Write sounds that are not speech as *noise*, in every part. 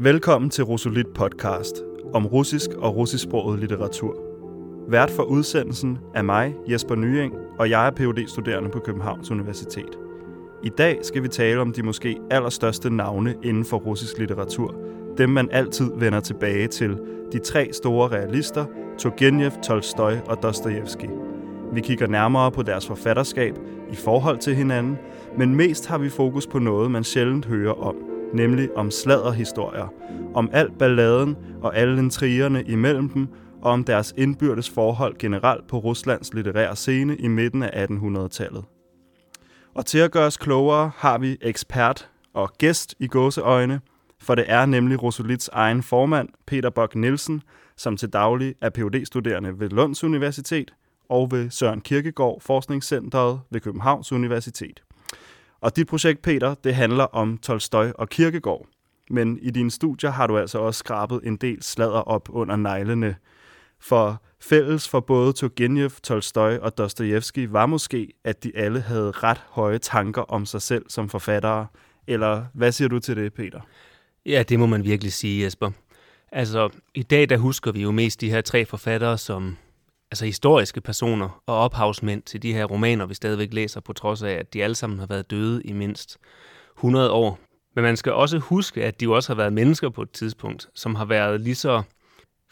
Velkommen til Rosolit podcast om russisk og russisksproget litteratur. Vært for udsendelsen er mig, Jesper Nyeng, og jeg er phd studerende på Københavns Universitet. I dag skal vi tale om de måske allerstørste navne inden for russisk litteratur, dem man altid vender tilbage til, de tre store realister, Turgenev, Tolstoj og Dostojevski. Vi kigger nærmere på deres forfatterskab i forhold til hinanden, men mest har vi fokus på noget, man sjældent hører om – nemlig om sladderhistorier, om alt balladen og alle intrigerne imellem dem, og om deres indbyrdes forhold generelt på Ruslands litterære scene i midten af 1800-tallet. Og til at gøre os klogere har vi ekspert og gæst i gåseøjne, for det er nemlig Rosolits egen formand, Peter Bok Nielsen, som til daglig er phd studerende ved Lunds Universitet og ved Søren Kirkegaard Forskningscenteret ved Københavns Universitet. Og dit projekt, Peter, det handler om Tolstoj og Kirkegård. Men i dine studier har du altså også skrabet en del sladder op under neglene. For fælles for både Turgenev, Tolstoj og Dostojevski var måske, at de alle havde ret høje tanker om sig selv som forfattere. Eller hvad siger du til det, Peter? Ja, det må man virkelig sige, Jesper. Altså, i dag der husker vi jo mest de her tre forfattere som altså historiske personer og ophavsmænd til de her romaner, vi stadigvæk læser, på trods af, at de alle sammen har været døde i mindst 100 år. Men man skal også huske, at de jo også har været mennesker på et tidspunkt, som har været lige så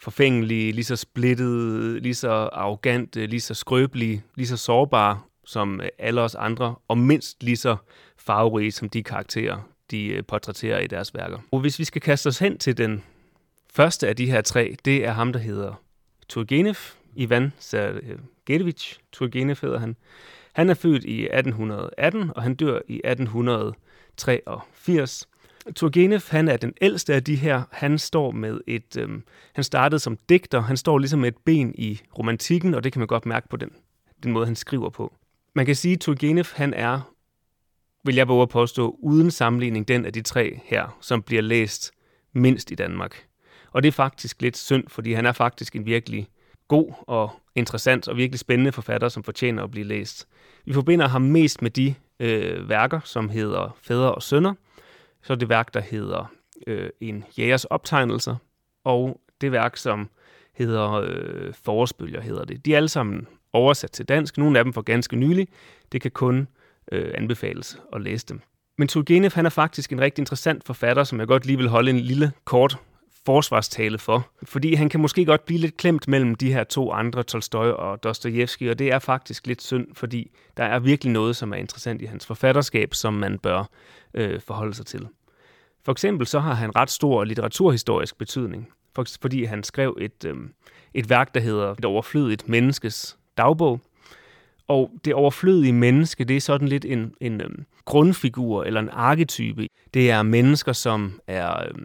forfængelige, lige så splittede, lige så arrogante, lige så skrøbelige, lige så sårbare som alle os andre, og mindst lige så farverige som de karakterer, de øh, portrætterer i deres værker. Og hvis vi skal kaste os hen til den første af de her tre, det er ham, der hedder Turgenev, Ivan Sergejevich Turgenev hedder han. Han er født i 1818, og han dør i 1883. Turgenev, han er den ældste af de her. Han står med et, øhm, han startede som digter. Han står ligesom med et ben i romantikken, og det kan man godt mærke på den, den måde, han skriver på. Man kan sige, at Turgenev, han er, vil jeg våge at påstå, uden sammenligning den af de tre her, som bliver læst mindst i Danmark. Og det er faktisk lidt synd, fordi han er faktisk en virkelig god og interessant og virkelig spændende forfatter, som fortjener at blive læst. Vi forbinder ham mest med de øh, værker, som hedder Fædre og Sønner. Så er det værk, der hedder øh, En jægers optegnelser, og det værk, som hedder øh, Forårsbølger, hedder det. De er alle sammen oversat til dansk, nogle af dem for ganske nylig. Det kan kun øh, anbefales at læse dem. Men Turgenev, han er faktisk en rigtig interessant forfatter, som jeg godt lige vil holde en lille kort forsvarstale for. Fordi han kan måske godt blive lidt klemt mellem de her to andre, Tolstoy og Dostojevski, og det er faktisk lidt synd, fordi der er virkelig noget, som er interessant i hans forfatterskab, som man bør øh, forholde sig til. For eksempel så har han ret stor litteraturhistorisk betydning, for, fordi han skrev et, øh, et værk, der hedder Et overflødigt menneskes dagbog. Og det overflødige menneske, det er sådan lidt en, en øh, grundfigur eller en arketype. Det er mennesker, som er... Øh,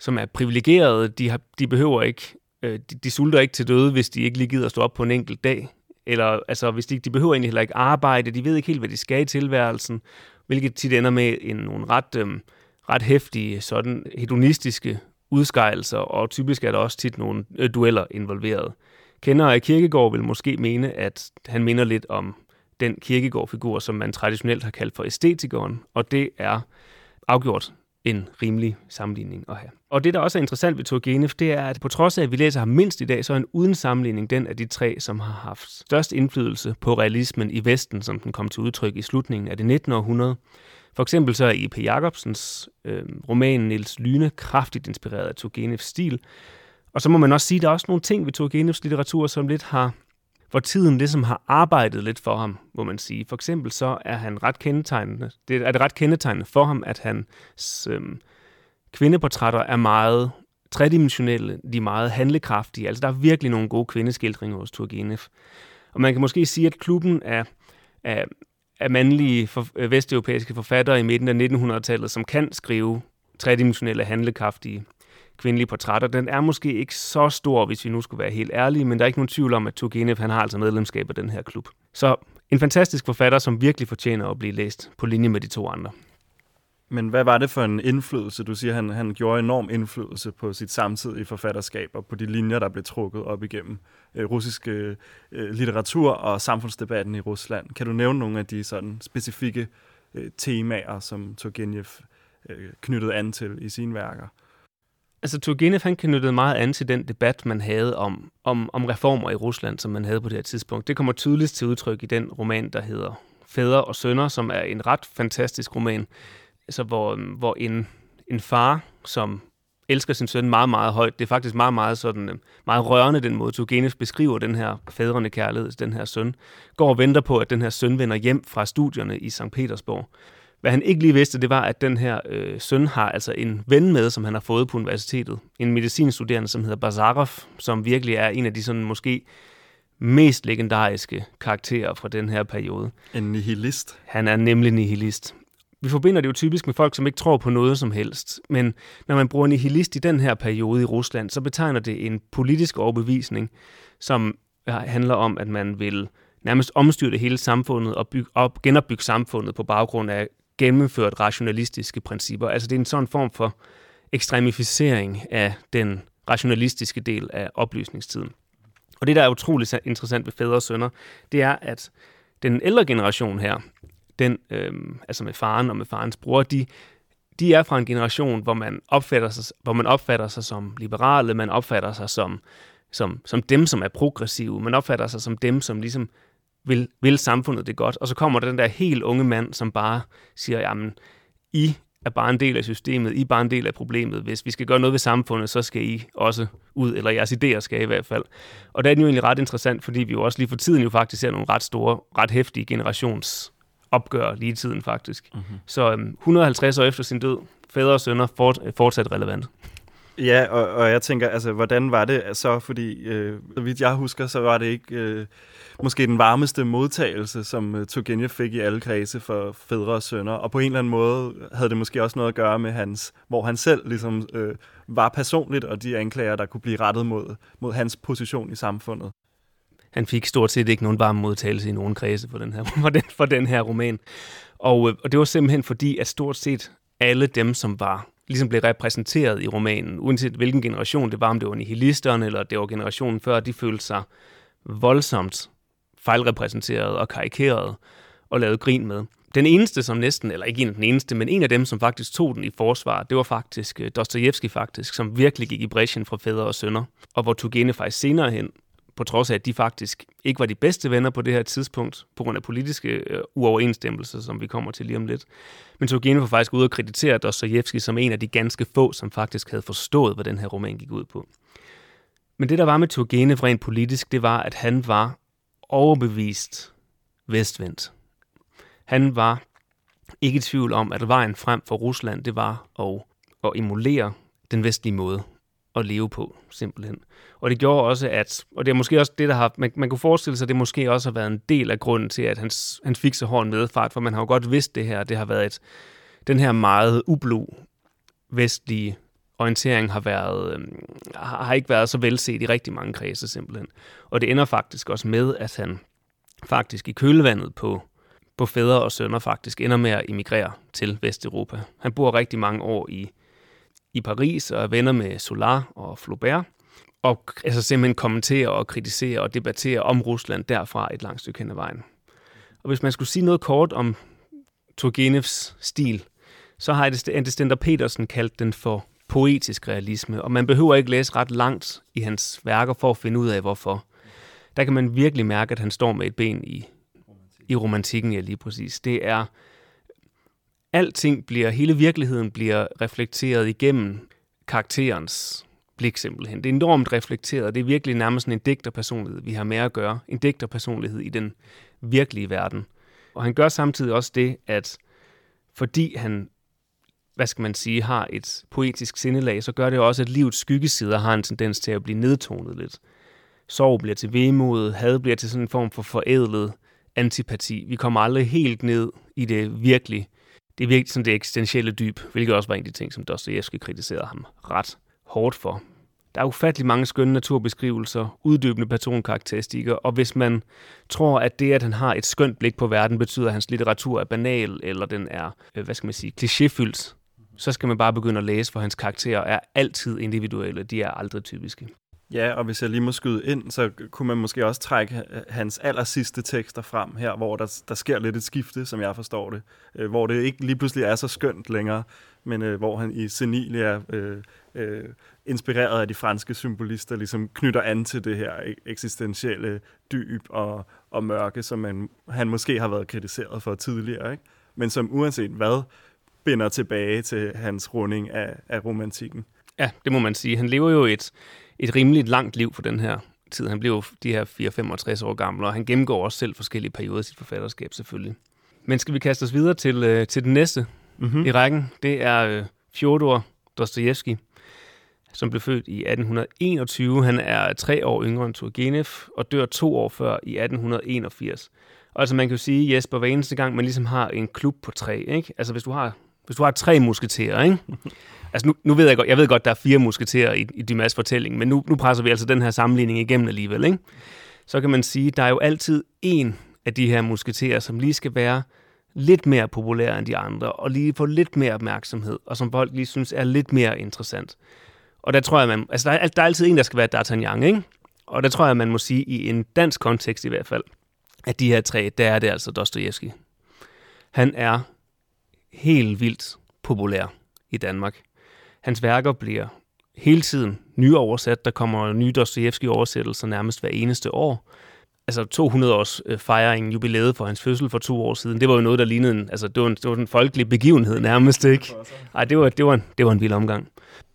som er privilegerede, de, har, de behøver ikke, øh, de, de sulter ikke til døde, hvis de ikke lige gider at stå op på en enkelt dag. Eller altså, hvis de, de behøver egentlig heller ikke arbejde, de ved ikke helt, hvad de skal i tilværelsen, hvilket tit ender med en, nogle ret, øh, ret hæftige, sådan hedonistiske udskejelser, og typisk er der også tit nogle øh, dueller involveret. Kender af Kirkegård vil måske mene, at han minder lidt om den kirkegård-figur, som man traditionelt har kaldt for æstetikeren, og det er afgjort en rimelig sammenligning at have. Og det, der også er interessant ved Turgenev, det er, at på trods af, at vi læser ham mindst i dag, så er han uden sammenligning den af de tre, som har haft størst indflydelse på realismen i Vesten, som den kom til udtryk i slutningen af det 19. århundrede. For eksempel så er E.P. Jacobsens øh, roman Niels Lyne kraftigt inspireret af Turgenevs stil. Og så må man også sige, at der er også nogle ting ved Turgenevs litteratur, som lidt har hvor tiden ligesom har arbejdet lidt for ham, må man sige. For eksempel så er han ret kendetegnende, det er det ret kendetegnende for ham, at hans øhm, kvindeportrætter er meget tredimensionelle, de er meget handlekraftige. Altså der er virkelig nogle gode kvindeskildringer hos Turgenev. Og man kan måske sige, at klubben af, af, af mandlige for, øh, vesteuropæiske forfattere i midten af 1900-tallet, som kan skrive tredimensionelle, handlekraftige kvindelige portrætter, den er måske ikke så stor, hvis vi nu skulle være helt ærlige, men der er ikke nogen tvivl om, at Turgenev han har altså medlemskab af den her klub. Så en fantastisk forfatter, som virkelig fortjener at blive læst på linje med de to andre. Men hvad var det for en indflydelse? Du siger, han, han gjorde enorm indflydelse på sit samtidige forfatterskab og på de linjer, der blev trukket op igennem øh, russisk øh, øh litteratur og samfundsdebatten i Rusland. Kan du nævne nogle af de sådan specifikke øh, temaer, som Turgenev øh, knyttede an til i sine værker. Altså Turgenev han knyttede meget an til den debat, man havde om, om, om reformer i Rusland, som man havde på det her tidspunkt. Det kommer tydeligt til udtryk i den roman, der hedder Fædre og Sønner, som er en ret fantastisk roman, altså hvor, hvor en, en far, som elsker sin søn meget, meget højt. Det er faktisk meget, meget, sådan, øh, meget rørende, den måde Turgenev beskriver den her fædrende kærlighed den her søn. Går og venter på, at den her søn vender hjem fra studierne i St. Petersborg. Hvad han ikke lige vidste, det var, at den her øh, søn har altså en ven med, som han har fået på universitetet. En medicinstuderende, som hedder Bazarov, som virkelig er en af de sådan måske mest legendariske karakterer fra den her periode. En nihilist. Han er nemlig nihilist. Vi forbinder det jo typisk med folk, som ikke tror på noget som helst. Men når man bruger nihilist i den her periode i Rusland, så betegner det en politisk overbevisning, som handler om, at man vil nærmest omstyrte hele samfundet og bygge op, genopbygge samfundet på baggrund af gennemført rationalistiske principper. Altså det er en sådan form for ekstremificering af den rationalistiske del af oplysningstiden. Og det, der er utroligt interessant ved fædre og sønner, det er, at den ældre generation her, den, øh, altså med faren og med farens bror, de, de er fra en generation, hvor man opfatter sig, hvor man opfatter sig som liberale, man opfatter sig som, som, som dem, som er progressive, man opfatter sig som dem, som ligesom vil, vil samfundet det godt. Og så kommer der den der helt unge mand, som bare siger, jamen, I er bare en del af systemet, I er bare en del af problemet. Hvis vi skal gøre noget ved samfundet, så skal I også ud, eller jeres idéer skal i hvert fald. Og der er den jo egentlig ret interessant, fordi vi jo også lige for tiden jo faktisk ser nogle ret store, ret hæftige generations opgør lige i tiden faktisk. Mm-hmm. Så øhm, 150 år efter sin død, fædre og sønner fort, fortsat relevant. Ja, og, og jeg tænker, altså, hvordan var det så? Fordi, øh, så vidt jeg husker, så var det ikke øh, måske den varmeste modtagelse, som øh, Turgenev fik i alle kredse for fædre og sønner. Og på en eller anden måde havde det måske også noget at gøre med hans, hvor han selv ligesom øh, var personligt, og de anklager, der kunne blive rettet mod, mod hans position i samfundet. Han fik stort set ikke nogen varm modtagelse i nogen kredse for den her, *laughs* for den, for den her roman. Og, øh, og det var simpelthen fordi, at stort set alle dem, som var ligesom blev repræsenteret i romanen, uanset hvilken generation det var, om det var nihilisterne eller det var generationen før, de følte sig voldsomt fejlrepræsenteret og karikeret og lavet grin med. Den eneste, som næsten, eller ikke en af den eneste, men en af dem, som faktisk tog den i forsvar, det var faktisk øh, Dostojevski faktisk, som virkelig gik i bræschen fra fædre og sønner, og hvor Tugene faktisk senere hen på trods af, at de faktisk ikke var de bedste venner på det her tidspunkt, på grund af politiske øh, uoverensstemmelser, som vi kommer til lige om lidt. Men Turgenev var faktisk ude og kreditere Dostojevski som en af de ganske få, som faktisk havde forstået, hvad den her roman gik ud på. Men det, der var med Turgenev rent politisk, det var, at han var overbevist vestvendt. Han var ikke i tvivl om, at vejen frem for Rusland, det var at, at emulere den vestlige måde at leve på, simpelthen. Og det gjorde også, at, og det er måske også det, der har, man, man kunne forestille sig, at det måske også har været en del af grunden til, at han, han fik så hård en medfart, for man har jo godt vidst det her, det har været et, den her meget ublu vestlige orientering har, været, øh, har ikke været så velset i rigtig mange kredse simpelthen. Og det ender faktisk også med, at han faktisk i kølvandet på, på fædre og sønner faktisk ender med at emigrere til Vesteuropa. Han bor rigtig mange år i i Paris og er venner med Solar og Flaubert, og altså simpelthen kommenterer og kritiserer og debatterer om Rusland derfra et langt stykke hen ad vejen. Og hvis man skulle sige noget kort om Turgenevs stil, så har Antistender Petersen kaldt den for poetisk realisme, og man behøver ikke læse ret langt i hans værker for at finde ud af, hvorfor. Der kan man virkelig mærke, at han står med et ben i, i romantikken, ja lige præcis. Det er alting bliver, hele virkeligheden bliver reflekteret igennem karakterens blik simpelthen. Det er enormt reflekteret, det er virkelig nærmest en digterpersonlighed, vi har med at gøre. En digterpersonlighed i den virkelige verden. Og han gør samtidig også det, at fordi han, hvad skal man sige, har et poetisk sindelag, så gør det også, at livets skyggesider har en tendens til at blive nedtonet lidt. Sorg bliver til vemod, had bliver til sådan en form for forædlet antipati. Vi kommer aldrig helt ned i det virkelig det er virkelig sådan det eksistentielle dyb, hvilket også var en af de ting, som Dostoyevsky kritiserede ham ret hårdt for. Der er ufattelig mange skønne naturbeskrivelser, uddybende personkarakteristikker, og hvis man tror, at det, at han har et skønt blik på verden, betyder, at hans litteratur er banal, eller den er, øh, hvad skal man sige, klichéfyldt, så skal man bare begynde at læse, for hans karakterer er altid individuelle, de er aldrig typiske. Ja, og hvis jeg lige må skyde ind, så kunne man måske også trække hans aller sidste tekster frem her, hvor der, der sker lidt et skifte, som jeg forstår det. Øh, hvor det ikke lige pludselig er så skønt længere, men øh, hvor han i Senilia, øh, øh, inspireret af de franske symbolister, ligesom knytter an til det her e-, eksistentielle dyb og, og mørke, som man, han måske har været kritiseret for tidligere, ikke? men som uanset hvad, binder tilbage til hans runding af, af romantikken. Ja, det må man sige. Han lever jo et, et rimeligt langt liv for den her tid. Han blev de her 4-65 år gammel, og han gennemgår også selv forskellige perioder i sit forfatterskab selvfølgelig. Men skal vi kaste os videre til, øh, til den næste mm-hmm. i rækken? Det er øh, Fjodor Dostojevski, som blev født i 1821. Han er tre år yngre end Turgenev og dør to år før i 1881. Og altså man kan jo sige, Jesper, hver eneste gang man ligesom har en klub på tre, ikke? Altså hvis du har, hvis du har tre musketerer, ikke? *laughs* Altså nu, nu ved jeg godt, jeg ved godt, der er fire musketerer i, i Dumas fortælling, men nu, nu presser vi altså den her sammenligning igennem alligevel, ikke? Så kan man sige, der er jo altid en af de her musketerer, som lige skal være lidt mere populær end de andre, og lige få lidt mere opmærksomhed, og som folk lige synes er lidt mere interessant. Og der tror jeg, man, altså der er, der er altid en, der skal være D'Artagnan, ikke? Og der tror jeg, man må sige, i en dansk kontekst i hvert fald, at de her tre, der er det altså Dostojevski. Han er helt vildt populær i Danmark. Hans værker bliver hele tiden nyoversat. Der kommer nye Dostojevski-oversættelser nærmest hver eneste år. Altså 200 års øh, fejring, jubilæet for hans fødsel for to år siden, det var jo noget, der lignede en, altså det var en, det var en folkelig begivenhed nærmest, ikke? Ej, det var, det var, en, det var en vild omgang.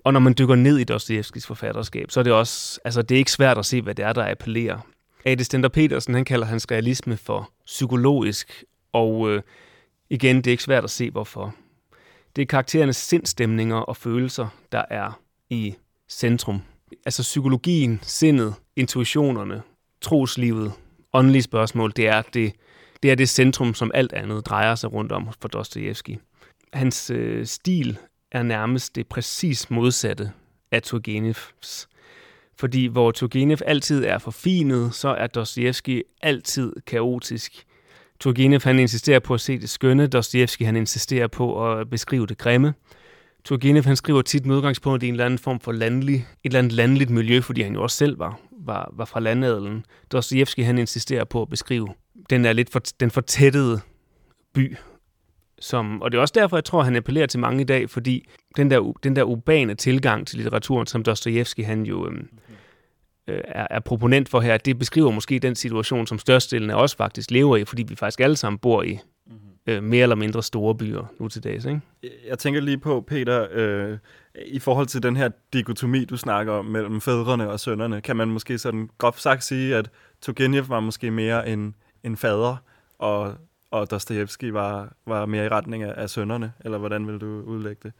Og når man dykker ned i Dostojevskis forfatterskab, så er det også, altså det er ikke svært at se, hvad det er, der appellerer. Adi Stender Petersen, han kalder hans realisme for psykologisk, og øh, igen, det er ikke svært at se, hvorfor. Det er karakterernes sindstemninger og følelser, der er i centrum. Altså psykologien, sindet, intuitionerne, troslivet, åndelige spørgsmål, det er det, det er det centrum, som alt andet drejer sig rundt om for Dostojevski. Hans øh, stil er nærmest det præcis modsatte af Turgenevs. Fordi hvor Turgenev altid er forfinet, så er Dostojevski altid kaotisk. Turgenev han insisterer på at se det skønne, Dostojevski han insisterer på at beskrive det grimme. Turgenev han skriver tit med udgangspunkt i en eller anden form for landlig, et eller andet landligt miljø, fordi han jo også selv var, var, var fra landadelen. Dostojevski han insisterer på at beskrive den er lidt for, den fortættede by, som, og det er også derfor, jeg tror, han appellerer til mange i dag, fordi den der, den der urbane tilgang til litteraturen, som Dostojevski han jo øhm, øh, er, er proponent for her, det beskriver måske den situation, som størstedelen af os faktisk lever i, fordi vi faktisk alle sammen bor i mm-hmm. øh, mere eller mindre store byer nu til dags. Ikke? Jeg tænker lige på, Peter, øh, i forhold til den her dikotomi, du snakker om mellem fædrene og sønnerne, kan man måske sådan groft sagt sige, at Turgenev var måske mere en, en fader, og, og Dostojevski var, var mere i retning af, af sønnerne, eller hvordan vil du udlægge det?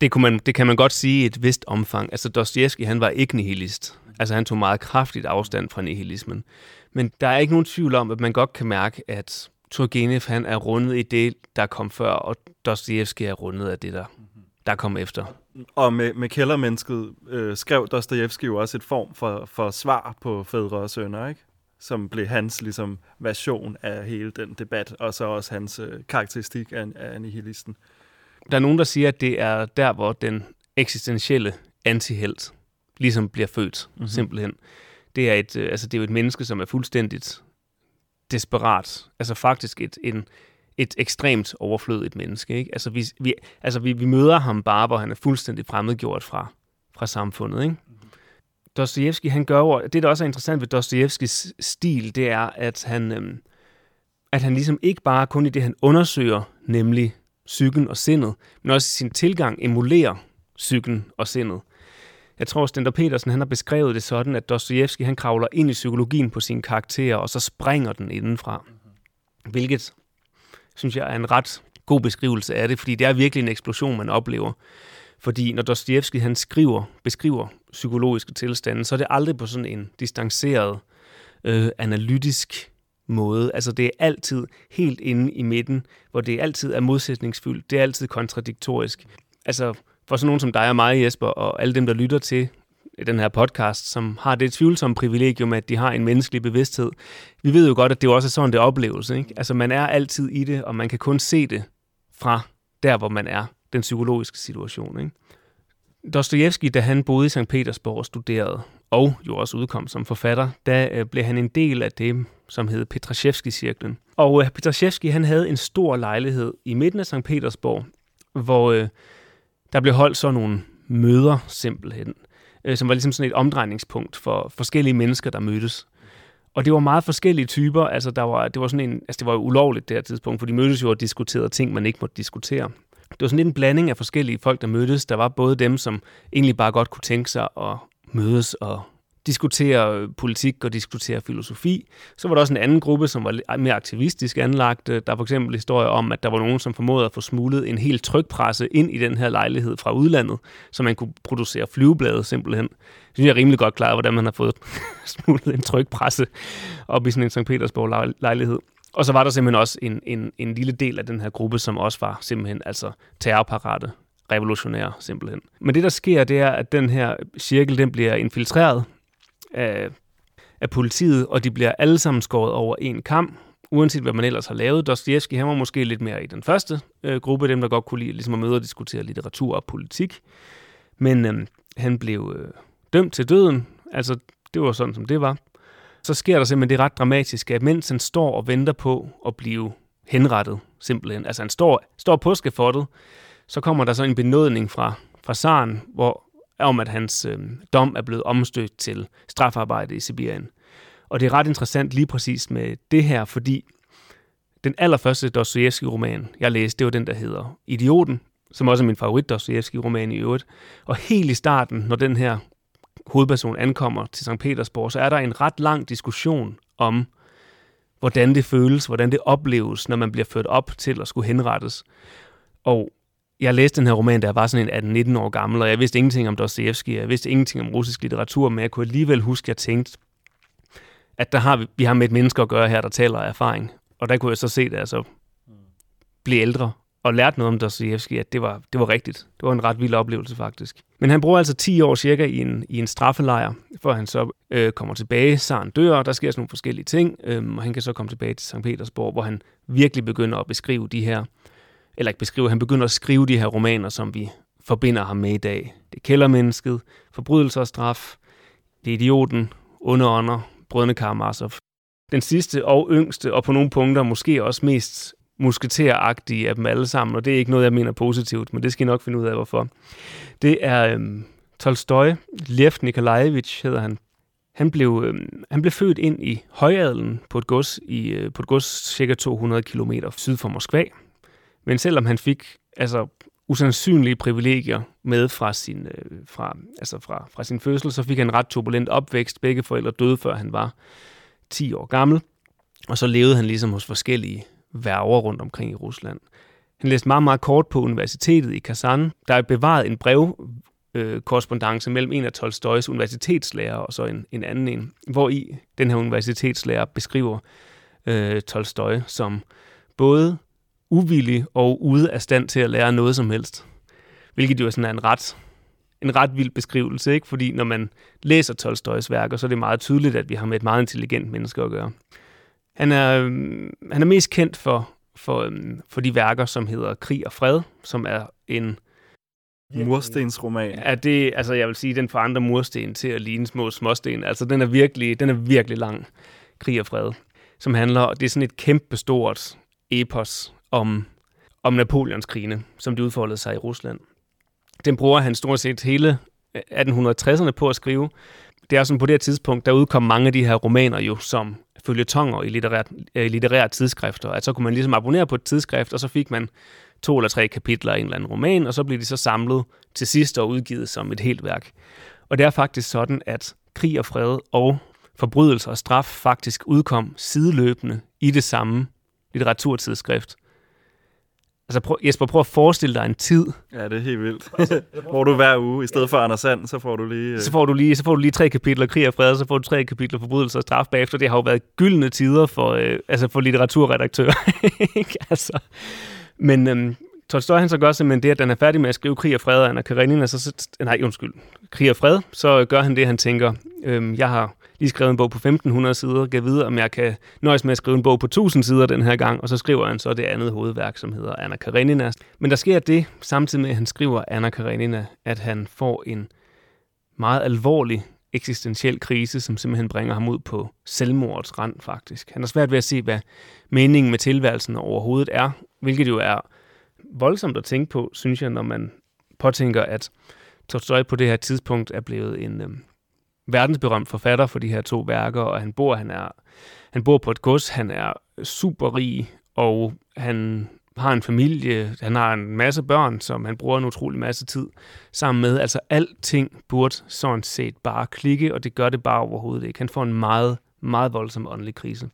Det, kunne man, det kan man godt sige i et vist omfang. Altså Dostoyevsky, han var ikke nihilist. Altså han tog meget kraftigt afstand fra nihilismen. Men der er ikke nogen tvivl om, at man godt kan mærke, at Turgenev han er rundet i det, der kom før, og Dostoyevsky er rundet af det, der, der kom efter. Og med, med kældermennesket øh, skrev Dostoyevsky jo også et form for, for svar på fædre og sønner, ikke? som blev hans ligesom, version af hele den debat, og så også hans øh, karakteristik af, af nihilisten. Der er nogen, der siger, at det er der, hvor den eksistentielle antihelt ligesom bliver født, mm-hmm. simpelthen. Det er, et, øh, altså, det er jo et menneske, som er fuldstændigt desperat. Altså faktisk et, en, et ekstremt overflødigt menneske. Ikke? Altså, vi, vi, altså vi, vi møder ham bare, hvor han er fuldstændig fremmedgjort fra, fra samfundet. Ikke? Mm-hmm. Dostojevski, han gør over, det, der også er interessant ved Dostojevskis stil, det er, at han, øhm, at han ligesom ikke bare kun i det, han undersøger, nemlig psyken og sindet, men også i sin tilgang emulerer psyken og sindet. Jeg tror, Stender Petersen han har beskrevet det sådan, at Dostojevski han kravler ind i psykologien på sine karakterer, og så springer den indenfra. Hvilket, synes jeg, er en ret god beskrivelse af det, fordi det er virkelig en eksplosion, man oplever. Fordi når Dostojevski han skriver, beskriver psykologiske tilstande, så er det aldrig på sådan en distanceret, øh, analytisk måde. Altså det er altid helt inde i midten, hvor det altid er modsætningsfyldt. Det er altid kontradiktorisk. Altså for sådan nogen som dig og mig, Jesper, og alle dem, der lytter til den her podcast, som har det tvivlsomme privilegium, at de har en menneskelig bevidsthed. Vi ved jo godt, at det også er sådan, det opleves. Ikke? Altså man er altid i det, og man kan kun se det fra der, hvor man er, den psykologiske situation. Ikke? Dostojevski, da han boede i St. Petersborg og studerede, og jo også udkom som forfatter, der øh, blev han en del af det, som hed Petrashevski-cirklen. Og øh, Petrashevski, han havde en stor lejlighed i midten af St. Petersborg, hvor øh, der blev holdt sådan nogle møder simpelthen, øh, som var ligesom sådan et omdrejningspunkt for forskellige mennesker, der mødtes. Og det var meget forskellige typer. Altså, der var, det var sådan en, altså, det var jo ulovligt det her tidspunkt, for de mødtes jo og diskuterede ting, man ikke måtte diskutere. Det var sådan lidt en blanding af forskellige folk, der mødtes. Der var både dem, som egentlig bare godt kunne tænke sig at mødes og diskutere politik og diskutere filosofi. Så var der også en anden gruppe, som var mere aktivistisk anlagt. Der er for eksempel historier om, at der var nogen, som formåede at få smuglet en helt trykpresse ind i den her lejlighed fra udlandet, så man kunne producere flyveblade simpelthen. Jeg synes, jeg er rimelig godt klar, hvordan man har fået *laughs* smuglet en trykpresse op i sådan en St. Petersborg lejlighed. Og så var der simpelthen også en, en, en lille del af den her gruppe, som også var simpelthen altså terrorparate revolutionære simpelthen. Men det, der sker, det er, at den her cirkel, den bliver infiltreret af, af politiet, og de bliver alle sammen skåret over en kamp, uanset hvad man ellers har lavet. Dostoyevsky, han var måske lidt mere i den første øh, gruppe, dem der godt kunne lide ligesom at møde og diskutere litteratur og politik. Men øh, han blev øh, dømt til døden, altså det var sådan, som det var. Så sker der simpelthen det ret dramatiske, at mens han står og venter på at blive henrettet, simpelthen, altså han står, står på skafottet, så kommer der så en benådning fra, fra Saren, hvor om at hans øh, dom er blevet omstødt til strafarbejde i Sibirien. Og det er ret interessant lige præcis med det her, fordi den allerførste Dostoyevsky-roman, jeg læste, det var den, der hedder Idioten, som også er min favorit Dostoyevsky-roman i øvrigt. Og helt i starten, når den her hovedperson ankommer til St. Petersborg, så er der en ret lang diskussion om, hvordan det føles, hvordan det opleves, når man bliver ført op til at skulle henrettes. Og jeg læste den her roman, da jeg var sådan en 18-19 år gammel, og jeg vidste ingenting om Dostoevsky, jeg vidste ingenting om russisk litteratur, men jeg kunne alligevel huske, at jeg tænkte, at der har vi, vi har med et menneske at gøre her, der taler af erfaring. Og der kunne jeg så se det, altså blive ældre, og lærte noget om Dostoevsky, at det var, det var rigtigt. Det var en ret vild oplevelse faktisk. Men han bruger altså 10 år cirka i en, i en straffelejr, før han så øh, kommer tilbage. Saren dør, der sker sådan nogle forskellige ting, øh, og han kan så komme tilbage til St. Petersborg, hvor han virkelig begynder at beskrive de her eller ikke beskrive, han begynder at skrive de her romaner, som vi forbinder ham med i dag. Det er kældermennesket, Forbrydelse og straf, det er idioten, underånder, brødende Karamazov. Den sidste og yngste, og på nogle punkter måske også mest musketeragtige af dem alle sammen, og det er ikke noget, jeg mener positivt, men det skal I nok finde ud af, hvorfor. Det er øhm, Tolstoy, Lev Nikolajevich hedder han. Han blev, øhm, han blev født ind i højadelen på et gods, i, øh, på et gods cirka 200 km syd for Moskva. Men selvom han fik altså usandsynlige privilegier med fra sin, øh, fra, altså fra, fra sin fødsel, så fik han en ret turbulent opvækst. Begge forældre døde, før han var 10 år gammel. Og så levede han ligesom hos forskellige værger rundt omkring i Rusland. Han læste meget, meget kort på universitetet i Kazan. Der er bevaret en brev, øh, korrespondence mellem en af Tolstoys universitetslærer og så en, en anden en, hvor i den her universitetslærer beskriver øh, Tolstoy som både uvillig og ude af stand til at lære noget som helst. Hvilket jo er sådan en ret, en ret vild beskrivelse, ikke? fordi når man læser Tolstoys værker, så er det meget tydeligt, at vi har med et meget intelligent menneske at gøre. Han er, øhm, han er mest kendt for, for, øhm, for de værker, som hedder Krig og Fred, som er en Murstensroman. Er det, altså jeg vil sige, den forandrer mursten til at ligne små småsten. Altså den er virkelig, den er virkelig lang, Krig og Fred, som handler, det er sådan et kæmpe stort epos om, om Napoleons krigene, som de udfoldede sig i Rusland. Den bruger han stort set hele øh, 1860'erne på at skrive. Det er sådan på det her tidspunkt, der udkom mange af de her romaner jo som tonger i litterære, øh, litterære tidsskrifter. At så kunne man ligesom abonnere på et tidsskrift, og så fik man to eller tre kapitler i en eller anden roman, og så blev de så samlet til sidst og udgivet som et helt værk. Og det er faktisk sådan, at krig og fred og forbrydelser og straf faktisk udkom sideløbende i det samme litteraturtidsskrift. Altså prøv, Jesper, prøv at forestille dig en tid. Ja, det er helt vildt. *laughs* Hvor du hver uge, i stedet for Anders Sand, så får du lige... Så får du lige, så får du lige tre kapitler krig og fred, så får du tre kapitler forbrydelse og straf bagefter. Det har jo været gyldne tider for, øh, altså for litteraturredaktører. *laughs* altså. Men øhm, Tolstoy han så gør simpelthen det, at han er færdig med at skrive Krig og Fred og Anna Karenina, så, så, nej, undskyld, Krig og Fred, så gør han det, han tænker, øhm, jeg har lige skrevet en bog på 1500 sider, gav videre, om jeg kan nøjes med at skrive en bog på 1000 sider den her gang, og så skriver han så det andet hovedværk, som hedder Anna Karenina. Men der sker det, samtidig med at han skriver Anna Karenina, at han får en meget alvorlig eksistentiel krise, som simpelthen bringer ham ud på selvmordets rand, faktisk. Han har svært ved at se, hvad meningen med tilværelsen overhovedet er, hvilket jo er voldsomt at tænke på, synes jeg, når man påtænker, at Tolstoy på det her tidspunkt er blevet en øh, verdensberømt forfatter for de her to værker, og han bor, han er, han bor på et gods, han er super rig, og han har en familie, han har en masse børn, som han bruger en utrolig masse tid sammen med. Altså alting burde sådan set bare klikke, og det gør det bare overhovedet ikke. Han får en meget, meget voldsom åndelig krise.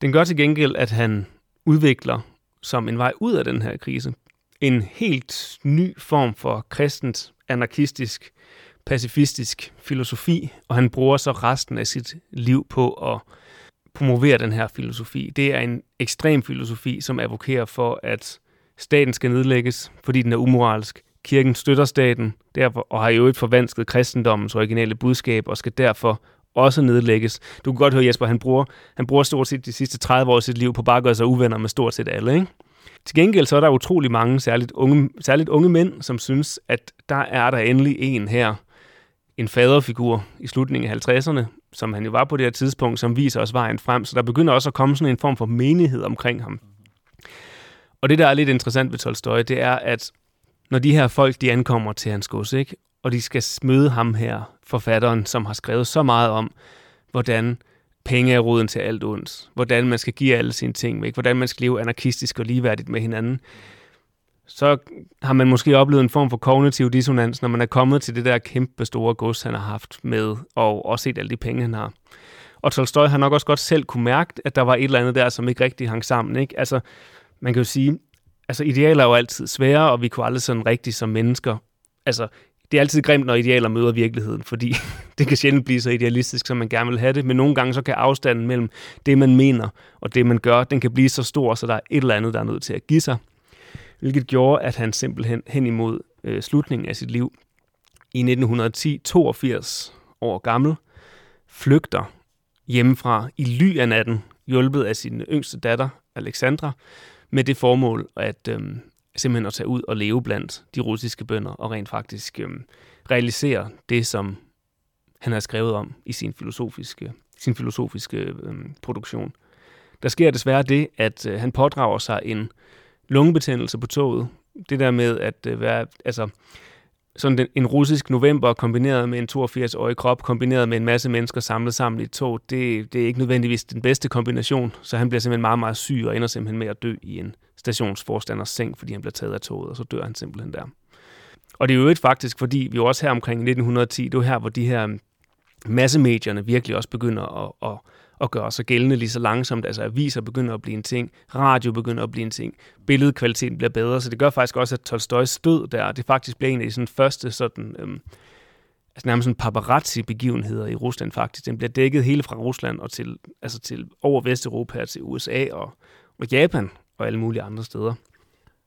Den gør til gengæld, at han udvikler som en vej ud af den her krise en helt ny form for kristent, anarkistisk, pacifistisk filosofi, og han bruger så resten af sit liv på at promovere den her filosofi. Det er en ekstrem filosofi, som advokerer for, at staten skal nedlægges, fordi den er umoralsk. Kirken støtter staten derfor, og har jo et forvansket kristendommens originale budskab, og skal derfor også nedlægges. Du kan godt høre, Jesper, han bruger, han bruger stort set de sidste 30 år af sit liv på bare at gøre sig uvenner med stort set alle. Ikke? Til gengæld så er der utrolig mange, særligt unge, særligt unge mænd, som synes, at der er der endelig en her, en faderfigur i slutningen af 50'erne, som han jo var på det her tidspunkt, som viser os vejen frem. Så der begynder også at komme sådan en form for menighed omkring ham. Og det, der er lidt interessant ved Tolstoy, det er, at når de her folk, de ankommer til hans gods, ikke? og de skal møde ham her, forfatteren, som har skrevet så meget om, hvordan penge er roden til alt ondt, hvordan man skal give alle sine ting væk, hvordan man skal leve anarkistisk og ligeværdigt med hinanden, så har man måske oplevet en form for kognitiv dissonans, når man er kommet til det der kæmpe store gods, han har haft med, og også set alle de penge, han har. Og Tolstoy har nok også godt selv kunne mærke, at der var et eller andet der, som ikke rigtig hang sammen. Ikke? Altså, man kan jo sige, altså idealer er jo altid svære, og vi kunne aldrig sådan rigtigt som mennesker. Altså, det er altid grimt, når idealer møder virkeligheden, fordi *laughs* det kan sjældent blive så idealistisk, som man gerne vil have det, men nogle gange så kan afstanden mellem det, man mener og det, man gør, den kan blive så stor, så der er et eller andet, der er nødt til at give sig. Hvilket gjorde, at han simpelthen hen imod øh, slutningen af sit liv i 1910, 82 år gammel, flygter hjemmefra i ly af natten, hjulpet af sin yngste datter, Alexandra, med det formål at øh, simpelthen at tage ud og leve blandt de russiske bønder og rent faktisk øh, realisere det, som han har skrevet om i sin filosofiske, sin filosofiske øh, produktion. Der sker desværre det, at øh, han pådrager sig en lungebetændelse på toget. Det der med at øh, være, altså, sådan den, en russisk november kombineret med en 82-årig krop, kombineret med en masse mennesker samlet sammen i et tog, det, det er ikke nødvendigvis den bedste kombination, så han bliver simpelthen meget, meget syg og ender simpelthen med at dø i en stationsforstanders seng, fordi han bliver taget af toget, og så dør han simpelthen der. Og det er jo ikke faktisk, fordi vi er også her omkring 1910, det er her, hvor de her massemedierne virkelig også begynder at, at at gøre sig gældende lige så langsomt. Altså aviser begynder at blive en ting, radio begynder at blive en ting, billedkvaliteten bliver bedre, så det gør faktisk også, at Tolstoys død der, det faktisk bliver en af de sådan første sådan, øhm, altså nærmest sådan paparazzi-begivenheder i Rusland faktisk. Den bliver dækket hele fra Rusland og til, altså til over Vesteuropa, til USA og, og Japan og alle mulige andre steder.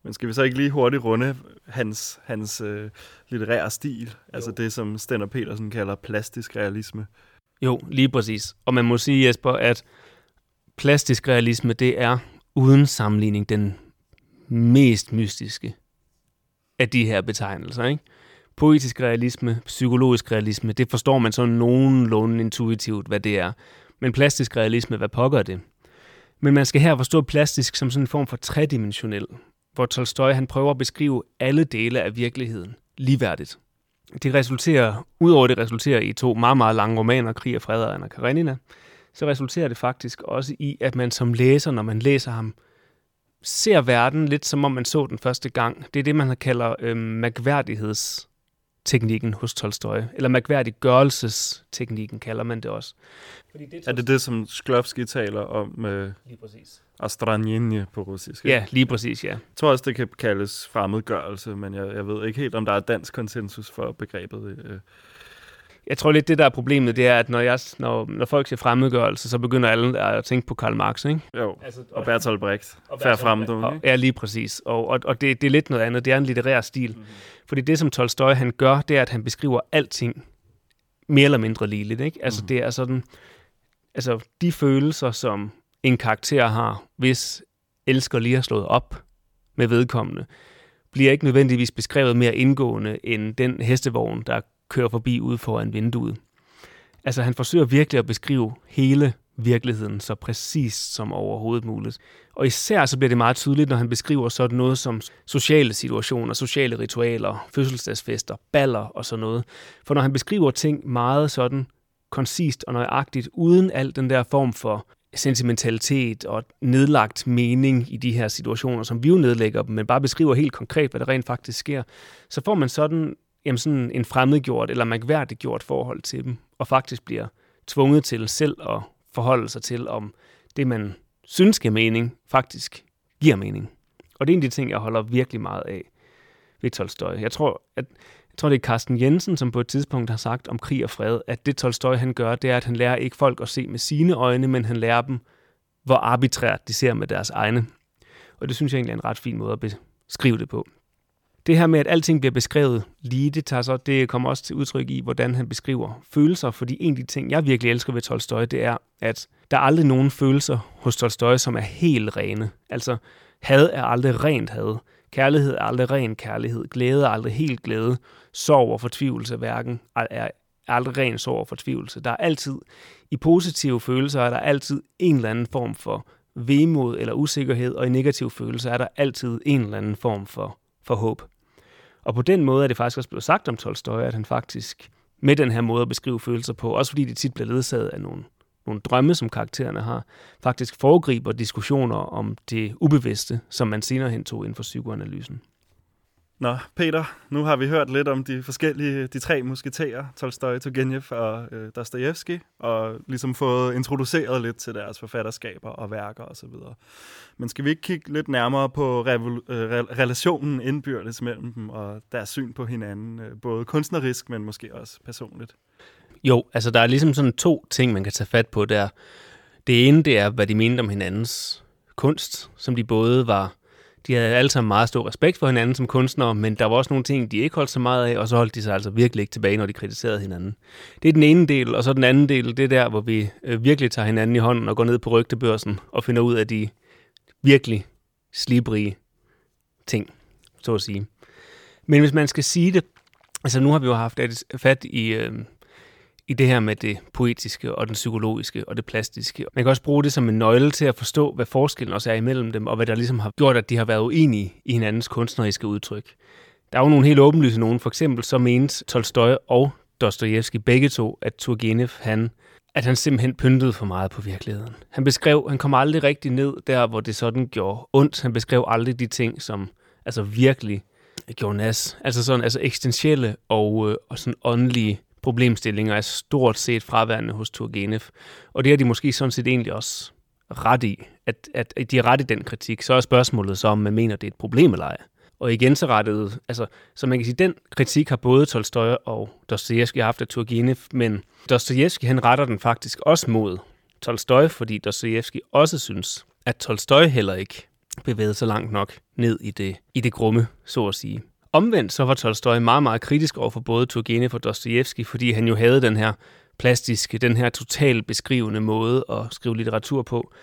Men skal vi så ikke lige hurtigt runde hans, hans øh, litterære stil? Altså jo. det, som Stenner Petersen kalder plastisk realisme. Jo, lige præcis. Og man må sige, Jesper, at plastisk realisme, det er uden sammenligning den mest mystiske af de her betegnelser. Ikke? Poetisk realisme, psykologisk realisme, det forstår man så nogenlunde intuitivt, hvad det er. Men plastisk realisme, hvad pokker det? Men man skal her forstå plastisk som sådan en form for tredimensionel, hvor Tolstoy han prøver at beskrive alle dele af virkeligheden ligeværdigt det resulterer, udover det resulterer i to meget, meget lange romaner, Krig og Fred og Anna Karenina, så resulterer det faktisk også i, at man som læser, når man læser ham, ser verden lidt som om man så den første gang. Det er det, man kalder øh, mærkværdighedsteknikken hos Tolstoy, eller mærkværdiggørelsesteknikken kalder man det også. Fordi det er, det det, som Sklovsky taler om? Øh, Lige præcis. Astranjenje på russisk. Ja, lige præcis, ja. Jeg tror også, det kan kaldes fremmedgørelse, men jeg, jeg ved ikke helt, om der er dansk konsensus for begrebet. Øh. Jeg tror lidt, det der er problemet, det er, at når, jeg, når, når folk siger fremmedgørelse, så begynder alle at tænke på Karl Marx, ikke? Jo, altså, og Bertolt Brecht. Og Færre frem, du, ikke? Ja, lige præcis. Og, og, og det, det er lidt noget andet. Det er en litterær stil. Mm-hmm. Fordi det, som Tolstoy han gør, det er, at han beskriver alting mere eller mindre ligeligt, ikke? Altså, mm-hmm. det er sådan... Altså, de følelser, som en karakter har, hvis elsker lige har slået op med vedkommende, bliver ikke nødvendigvis beskrevet mere indgående end den hestevogn, der kører forbi ud foran vinduet. Altså han forsøger virkelig at beskrive hele virkeligheden så præcist som overhovedet muligt. Og især så bliver det meget tydeligt, når han beskriver sådan noget som sociale situationer, sociale ritualer, fødselsdagsfester, baller og sådan noget. For når han beskriver ting meget sådan koncist og nøjagtigt, uden al den der form for sentimentalitet og nedlagt mening i de her situationer, som vi jo nedlægger dem, men bare beskriver helt konkret, hvad der rent faktisk sker, så får man sådan, jamen sådan en fremmedgjort eller mærkværdiggjort forhold til dem, og faktisk bliver tvunget til selv at forholde sig til, om det, man synes giver mening, faktisk giver mening. Og det er en af de ting, jeg holder virkelig meget af ved Tolstoy. Jeg tror, at jeg tror, det er Carsten Jensen, som på et tidspunkt har sagt om krig og fred, at det Tolstoy han gør, det er, at han lærer ikke folk at se med sine øjne, men han lærer dem, hvor arbitrært de ser med deres egne. Og det synes jeg egentlig er en ret fin måde at beskrive det på. Det her med, at alting bliver beskrevet lige, det, tager så, det kommer også til udtryk i, hvordan han beskriver følelser, fordi en af de ting, jeg virkelig elsker ved Tolstoy, det er, at der er aldrig nogen følelser hos Tolstoy, som er helt rene. Altså, had er aldrig rent had. Kærlighed er aldrig ren kærlighed. Glæde er aldrig helt glæde. Sorg og fortvivlelse hverken er aldrig ren sorg og fortvivlelse. Der er altid, i positive følelser er der altid en eller anden form for vemod eller usikkerhed, og i negative følelser er der altid en eller anden form for, for håb. Og på den måde er det faktisk også blevet sagt om Tolstoy, at han faktisk med den her måde at beskrive følelser på, også fordi det tit bliver ledsaget af nogle nogle drømme, som karaktererne har, faktisk foregriber diskussioner om det ubevidste, som man senere hen tog inden for psykoanalysen. Nå, Peter, nu har vi hørt lidt om de forskellige, de tre musketerer, Tolstoy, Turgenev og øh, Dostoyevsky, og ligesom fået introduceret lidt til deres forfatterskaber og værker osv. Men skal vi ikke kigge lidt nærmere på revol- øh, re- relationen indbyrdes mellem dem og deres syn på hinanden, øh, både kunstnerisk, men måske også personligt? Jo, altså der er ligesom sådan to ting, man kan tage fat på der. Det ene, det er, hvad de mente om hinandens kunst, som de både var... De havde alle sammen meget stor respekt for hinanden som kunstnere, men der var også nogle ting, de ikke holdt så meget af, og så holdt de sig altså virkelig ikke tilbage, når de kritiserede hinanden. Det er den ene del, og så den anden del, det er der, hvor vi øh, virkelig tager hinanden i hånden og går ned på rygtebørsen og finder ud af de virkelig slibrige ting, så at sige. Men hvis man skal sige det, altså nu har vi jo haft fat i, øh, i det her med det poetiske og den psykologiske og det plastiske. Man kan også bruge det som en nøgle til at forstå, hvad forskellen også er imellem dem, og hvad der ligesom har gjort, at de har været uenige i hinandens kunstneriske udtryk. Der er jo nogle helt åbenlyse nogen. For eksempel så mente Tolstoy og Dostojevski begge to, at Turgenev, han, at han simpelthen pyntede for meget på virkeligheden. Han beskrev, han kom aldrig rigtig ned der, hvor det sådan gjorde ondt. Han beskrev aldrig de ting, som altså virkelig gjorde nas. Altså sådan altså eksistentielle og, øh, og sådan åndelige problemstillinger er stort set fraværende hos Turgenev. Og det har de måske sådan set egentlig også ret i, at, at, de er ret i den kritik. Så er spørgsmålet så, om man mener, det er et problem eller ej. Og igen så rettet, altså, så man kan sige, den kritik har både Tolstoy og Dostoyevsky haft af Turgenev, men Dostoyevsky han retter den faktisk også mod Tolstoy, fordi Dostoyevsky også synes, at Tolstoy heller ikke bevægede sig langt nok ned i det, i det grumme, så at sige. Omvendt så var Tolstoy meget, meget kritisk over for både Turgenev og Dostojevski, fordi han jo havde den her plastiske, den her totalt beskrivende måde at skrive litteratur på,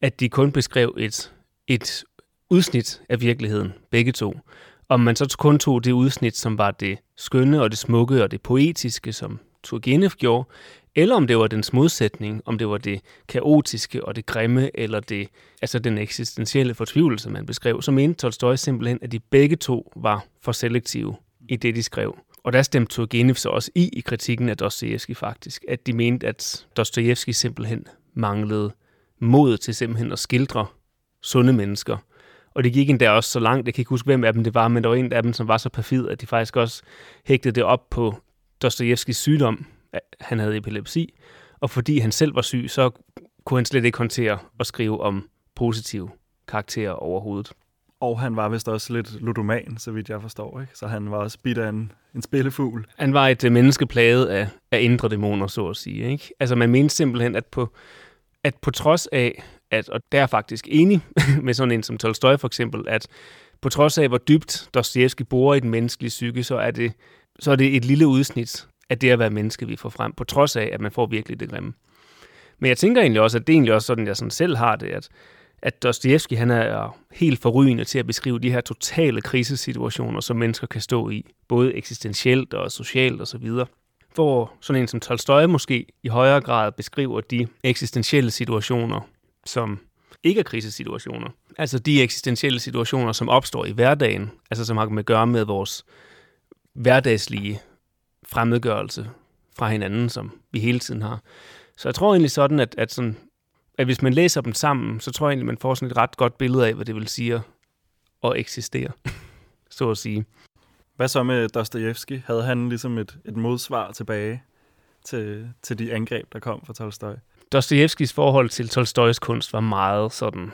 at de kun beskrev et, et udsnit af virkeligheden, begge to. Om man så kun tog det udsnit, som var det skønne og det smukke og det poetiske, som Turgenev gjorde, eller om det var dens modsætning, om det var det kaotiske og det grimme, eller det, altså den eksistentielle fortvivlelse, man beskrev, så mente Tolstoy simpelthen, at de begge to var for selektive i det, de skrev. Og der stemte Turgenev så også i i kritikken af Dostojevski faktisk, at de mente, at Dostojevski simpelthen manglede mod til simpelthen at skildre sunde mennesker. Og det gik endda også så langt, jeg kan ikke huske, hvem af dem det var, men der var en af dem, som var så perfid, at de faktisk også hægtede det op på Dostojevskis sygdom, han havde epilepsi, og fordi han selv var syg, så kunne han slet ikke håndtere at skrive om positive karakterer overhovedet. Og han var vist også lidt ludoman, så vidt jeg forstår. Ikke? Så han var også bidt af en, en spillefugl. Han var et uh, menneske plaget af, af indre dæmoner, så at sige. Ikke? Altså man mente simpelthen, at på, at på trods af, at, og der er faktisk enig *laughs* med sådan en som Tolstoy for eksempel, at på trods af, hvor dybt Dostoyevsky borer i den menneskelige psyke, så er det, så er det et lille udsnit af det at være menneske, vi får frem, på trods af, at man får virkelig det grimme. Men jeg tænker egentlig også, at det er egentlig også sådan, jeg sådan selv har det, at, at Dostoyevsky han er helt forrygende til at beskrive de her totale krisesituationer, som mennesker kan stå i, både eksistentielt og socialt osv. Hvor sådan en som Tolstoy måske i højere grad beskriver de eksistentielle situationer, som ikke er krisesituationer. Altså de eksistentielle situationer, som opstår i hverdagen, altså som har med at gøre med vores hverdagslige fremmedgørelse fra hinanden, som vi hele tiden har. Så jeg tror egentlig sådan, at, at, sådan, at hvis man læser dem sammen, så tror jeg egentlig, man får sådan et ret godt billede af, hvad det vil sige at eksistere, *laughs* så at sige. Hvad så med Dostojevski? Havde han ligesom et, et modsvar tilbage til, til de angreb, der kom fra Tolstoy? Dostojevskis forhold til Tolstoys kunst var meget sådan,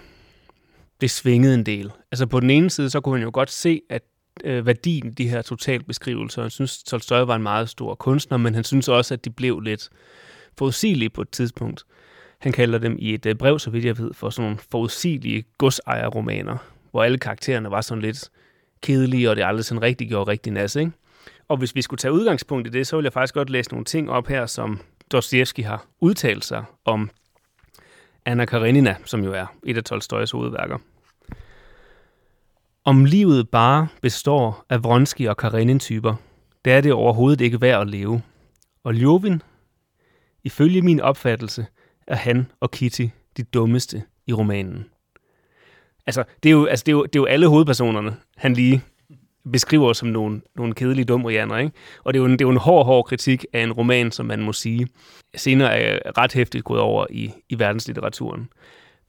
det svingede en del. Altså på den ene side, så kunne man jo godt se, at øh, værdien de her totalbeskrivelser. Han synes, Tolstoy var en meget stor kunstner, men han synes også, at de blev lidt forudsigelige på et tidspunkt. Han kalder dem i et øh, brev, så vidt jeg ved, for sådan nogle forudsigelige godsejerromaner, hvor alle karaktererne var sådan lidt kedelige, og det aldrig sådan rigtig gjorde rigtig nas, ikke? Og hvis vi skulle tage udgangspunkt i det, så vil jeg faktisk godt læse nogle ting op her, som Dostoevsky har udtalt sig om Anna Karenina, som jo er et af Tolstoys hovedværker. Om livet bare består af Vronsky og Karenin-typer, der er det overhovedet ikke værd at leve. Og Ljovin, ifølge min opfattelse, er han og Kitty de dummeste i romanen. Altså, det er jo, altså, det er jo, det er jo alle hovedpersonerne, han lige beskriver som nogle, nogle kedelige dumrianer, ikke? Og det er, jo en, det er jo en hård, hård kritik af en roman, som man må sige, senere er ret hæftigt gået over i, i verdenslitteraturen.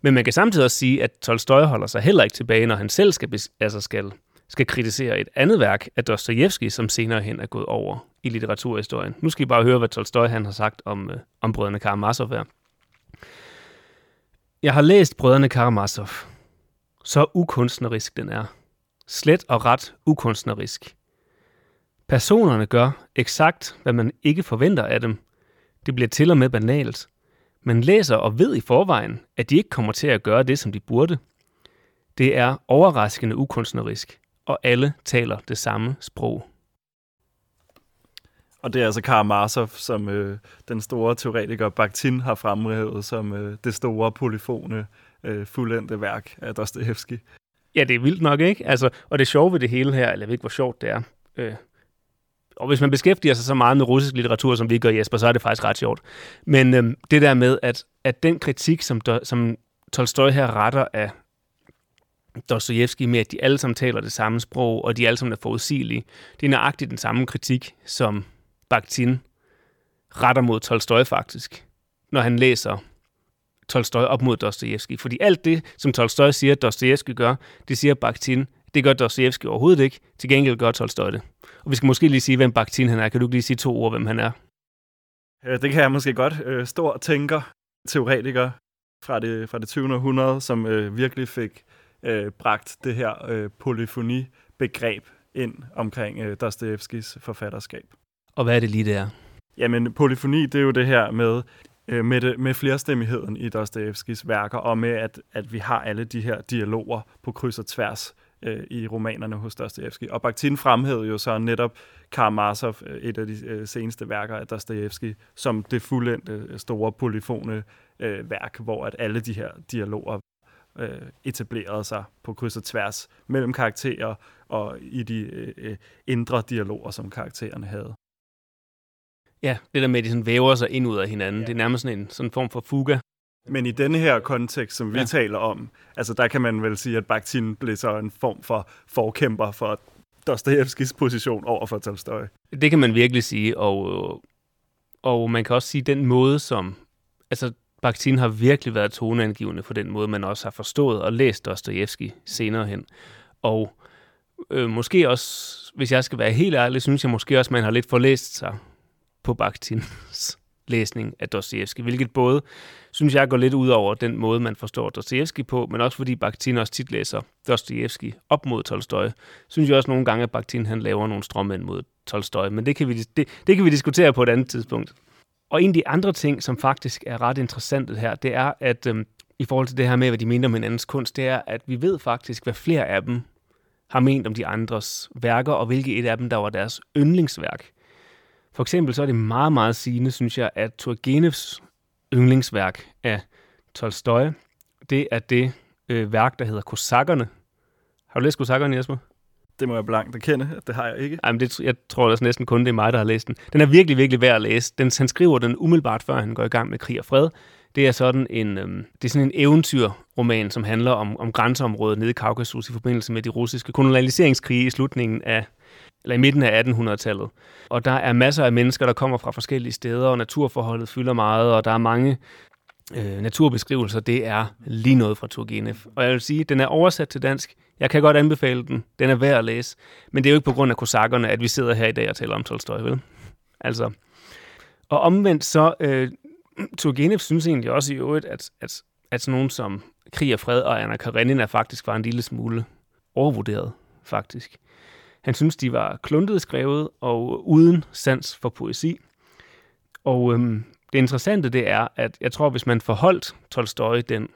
Men man kan samtidig også sige, at Tolstoy holder sig heller ikke tilbage, når han selv skal, altså skal, skal kritisere et andet værk af Dostojevski, som senere hen er gået over i litteraturhistorien. Nu skal I bare høre, hvad Tolstoy han har sagt om, øh, om brødrene Karamazov her. Jeg har læst brødrene Karamazov. Så ukunstnerisk den er. Slet og ret ukunstnerisk. Personerne gør eksakt, hvad man ikke forventer af dem. Det bliver til og med banalt. Man læser og ved i forvejen, at de ikke kommer til at gøre det, som de burde. Det er overraskende ukunstnerisk, og alle taler det samme sprog. Og det er altså Karamazov, som øh, den store teoretiker Bakhtin har fremhævet som øh, det store polyfone, øh, fuldendte værk af Dostoevsky. Ja, det er vildt nok, ikke? Altså, og det sjove ved det hele her, eller jeg ved ikke, hvor sjovt det er, øh, og hvis man beskæftiger sig så meget med russisk litteratur, som vi gør, Jesper, så er det faktisk ret sjovt. Men øhm, det der med, at, at den kritik, som, som Tolstoy her retter af Dostojevski med, at de alle sammen taler det samme sprog, og de alle sammen er forudsigelige, det er nøjagtigt den samme kritik, som Bakhtin retter mod Tolstoy faktisk, når han læser Tolstoy op mod Dostojevski. Fordi alt det, som Tolstoy siger, at Dostojevski gør, det siger Bakhtin, det gør Dostojevski overhovedet ikke. Til gengæld gør Tolstoy det. Og vi skal måske lige sige, hvem Bakhtin han er. Kan du lige sige to ord, hvem han er? Det kan jeg måske godt. Øh, stor tænker, teoretiker fra det, fra det 20. århundrede, som øh, virkelig fik øh, bragt det her øh, polyfoni-begreb ind omkring øh, Dostojevskis forfatterskab. Og hvad er det lige, det er? Jamen, polyfoni, det er jo det her med, øh, med, det, med flerstemmigheden i Dostojevskis værker, og med, at, at vi har alle de her dialoger på kryds og tværs øh, i romanerne hos Dostojevski. Og Bakhtin fremhævede jo så netop Karamazov, øh, et af de øh, seneste værker af Dostojevski, som det fuldendte øh, store polyfone øh, værk, hvor at alle de her dialoger øh, etablerede sig på kryds og tværs mellem karakterer og i de øh, øh indre dialoger, som karaktererne havde. Ja, det der med, at de sådan væver sig ind ud af hinanden, ja. det er nærmest sådan en sådan form for fuga. Men i denne her kontekst, som vi ja. taler om, altså der kan man vel sige, at Bakhtin blev så en form for forkæmper for Dostojevskis position over for Tolstoy. Det kan man virkelig sige, og, og man kan også sige, den måde, som... Altså, Bakhtin har virkelig været toneangivende for den måde, man også har forstået og læst Dostojevski senere hen. Og øh, måske også, hvis jeg skal være helt ærlig, synes jeg måske også, man har lidt forlæst sig på Bakhtins læsning af Dostoevsky, hvilket både, synes jeg, går lidt ud over den måde, man forstår Dostoevsky på, men også fordi Bakhtin også tit læser Dostoevsky op mod Tolstoy. Synes jeg også nogle gange, at Bakhtin han laver nogle strømmænd mod Tolstoy, men det kan, vi, det, det kan vi diskutere på et andet tidspunkt. Og en af de andre ting, som faktisk er ret interessant her, det er, at øhm, i forhold til det her med, hvad de mener om hinandens kunst, det er, at vi ved faktisk, hvad flere af dem har ment om de andres værker, og hvilket et af dem, der var deres yndlingsværk. For eksempel så er det meget, meget sigende, synes jeg, at Turgenevs yndlingsværk af Tolstoy, det er det øh, værk, der hedder Kosakkerne. Har du læst Kosakkerne, Jesper? Det må jeg blankt erkende, at det har jeg ikke. Ej, men det, jeg tror også næsten kun, det er mig, der har læst den. Den er virkelig, virkelig værd at læse. Den, han skriver den umiddelbart, før han går i gang med krig og fred. Det er sådan en, øhm, det er sådan en eventyrroman, som handler om, om grænseområdet nede i Kaukasus i forbindelse med de russiske kolonialiseringskrige i slutningen af eller i midten af 1800-tallet. Og der er masser af mennesker, der kommer fra forskellige steder, og naturforholdet fylder meget, og der er mange øh, naturbeskrivelser. Det er lige noget fra Turgenev. Og jeg vil sige, den er oversat til dansk. Jeg kan godt anbefale den. Den er værd at læse. Men det er jo ikke på grund af kosakkerne, at vi sidder her i dag og taler om Tolstoy, vel? Altså. Og omvendt så, øh, Turgenev synes egentlig også i øvrigt, at, at, at sådan nogen som Krig og Fred og Anna Karenina faktisk var en lille smule overvurderet, faktisk. Han synes, de var kluntet skrevet og uden sans for poesi. Og øhm, det interessante det er, at jeg tror, hvis man forholdt Tolstoy den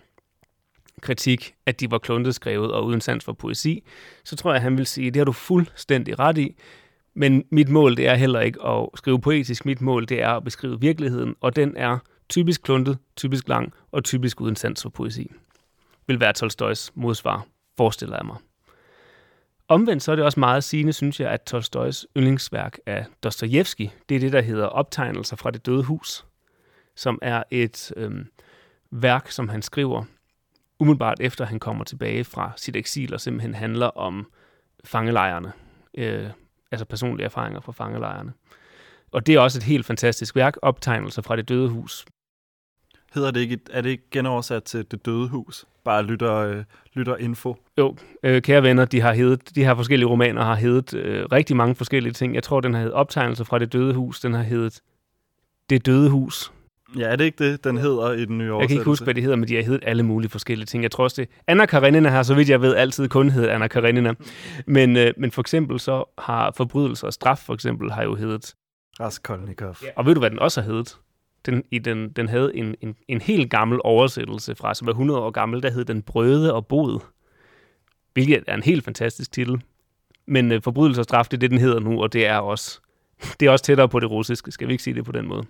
kritik, at de var kluntet skrevet og uden sans for poesi, så tror jeg, at han vil sige, at det har du fuldstændig ret i. Men mit mål, det er heller ikke at skrive poetisk. Mit mål, det er at beskrive virkeligheden, og den er typisk kluntet, typisk lang og typisk uden sans for poesi. Vil være Tolstoys modsvar, forestiller jeg mig. Omvendt så er det også meget sigende, synes jeg, at Tolstoys yndlingsværk af Dostojevski, det er det, der hedder Optegnelser fra det døde hus, som er et øh, værk, som han skriver umiddelbart efter han kommer tilbage fra sit eksil, og simpelthen handler om fangelejrene, øh, altså personlige erfaringer fra fangelejrene. Og det er også et helt fantastisk værk, Optegnelser fra det døde hus. Hedder det ikke, er det ikke genoversat til Det Døde Hus? Bare lytter, øh, lytter info. Jo, øh, kære venner, de har heddet, de her forskellige romaner har heddet øh, rigtig mange forskellige ting. Jeg tror, den har heddet Optegnelser fra Det Døde Hus. Den har heddet Det Døde Hus. Ja, er det ikke det, den hedder i den nye Jeg kan ikke huske, hvad det hedder, men de har heddet alle mulige forskellige ting. Jeg tror også det. Anna Karenina har, så vidt jeg ved, altid kun heddet Anna Karenina. Men, øh, men for eksempel så har Forbrydelse og Straf for eksempel har jo heddet Raskolnikov. Ja. Og ved du, hvad den også har heddet? Den, i den, den havde en, en, en helt gammel oversættelse fra, som var 100 år gammel, der hed Den Brøde og Bod. Hvilket er en helt fantastisk titel. Men øh, Forbrydelse og Straf, det er det, den hedder nu, og det er også, *laughs* det er også tættere på det russiske, skal vi ikke sige det på den måde.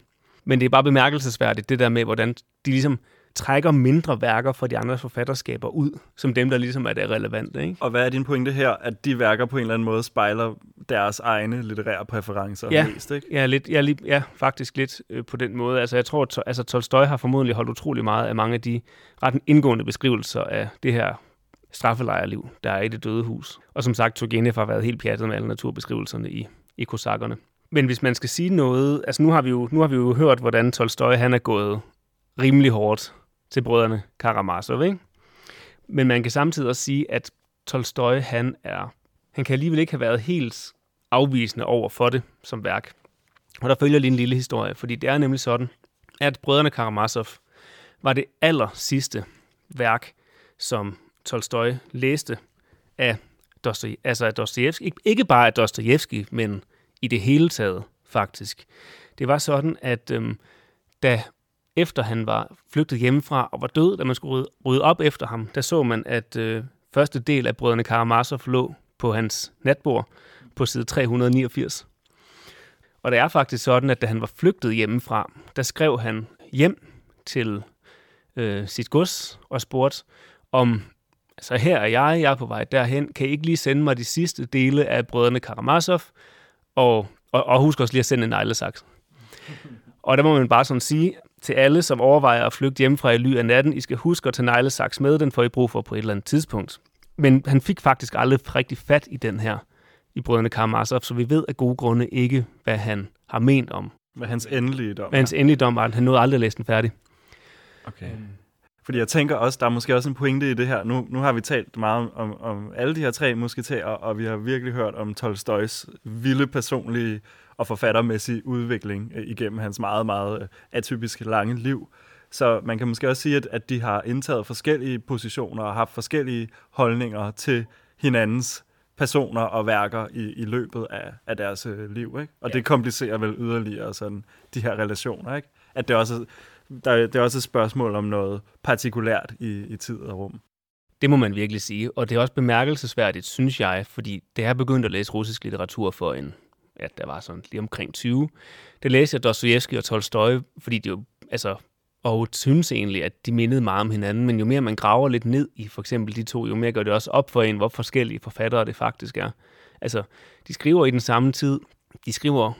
Men det er bare bemærkelsesværdigt, det der med, hvordan de ligesom trækker mindre værker fra de andre forfatterskaber ud, som dem, der ligesom er det relevante. Ikke? Og hvad er din pointe her? At de værker på en eller anden måde spejler deres egne litterære præferencer ja, mest, ikke? Ja, lidt, ja, lige, ja, faktisk lidt øh, på den måde. Altså, jeg tror, at altså, Tolstoy har formodentlig holdt utrolig meget af mange af de ret indgående beskrivelser af det her straffelejrliv, der er i det døde hus. Og som sagt, Turgenev har været helt pjattet med alle naturbeskrivelserne i, i kosakkerne. Men hvis man skal sige noget, altså nu har vi jo, nu har vi jo hørt, hvordan Tolstoy han er gået rimelig hårdt til brødrene Karamazov, ikke? Men man kan samtidig også sige, at Tolstoy, han er, han kan alligevel ikke have været helt afvisende over for det som værk. Og der følger lige en lille historie, fordi det er nemlig sådan, at brødrene Karamazov var det aller sidste værk, som Tolstoy læste af Dostoy, altså af Dostojevski. Ikke, ikke bare af Dostojevski, men i det hele taget, faktisk. Det var sådan, at øhm, da efter han var flygtet hjemmefra og var død, da man skulle rydde, op efter ham, der så man, at øh, første del af Brødrene Karamazov lå på hans natbord på side 389. Og det er faktisk sådan, at da han var flygtet hjemmefra, der skrev han hjem til øh, sit gods og spurgte om, altså her er jeg, jeg er på vej derhen, kan I ikke lige sende mig de sidste dele af Brødrene Karamazov, og, og, og husk også lige at sende en neglesaks. Og der må man bare sådan sige til alle, som overvejer at flygte hjemmefra i ly af natten, I skal huske at tage neglesaks med, den får I brug for på et eller andet tidspunkt. Men han fik faktisk aldrig rigtig fat i den her i Brødrene Karamazov, så vi ved af gode grunde ikke, hvad han har ment om. Hvad hans endelige dom Hvad hans endelige dom var, han nåede aldrig at læse den færdig. Okay. Fordi jeg tænker også, der er måske også en pointe i det her. Nu, nu har vi talt meget om, om alle de her tre musketerer, og vi har virkelig hørt om Tolstoys vilde personlige og forfattermæssig udvikling øh, igennem hans meget, meget øh, atypiske lange liv. Så man kan måske også sige, at, at de har indtaget forskellige positioner og haft forskellige holdninger til hinandens personer og værker i, i løbet af, af deres øh, liv. Ikke? Og ja. det komplicerer vel yderligere sådan, de her relationer. Ikke? At det også, der, det er også et spørgsmål om noget partikulært i, i tid og rum. Det må man virkelig sige, og det er også bemærkelsesværdigt, synes jeg, fordi det er begyndt at læse russisk litteratur for en, ja, der var sådan lige omkring 20. Det læste jeg Dostoyevsky og Tolstoy, fordi de jo, altså, og synes egentlig, at de mindede meget om hinanden, men jo mere man graver lidt ned i for eksempel de to, jo mere gør det også op for en, hvor forskellige forfattere det faktisk er. Altså, de skriver i den samme tid, de skriver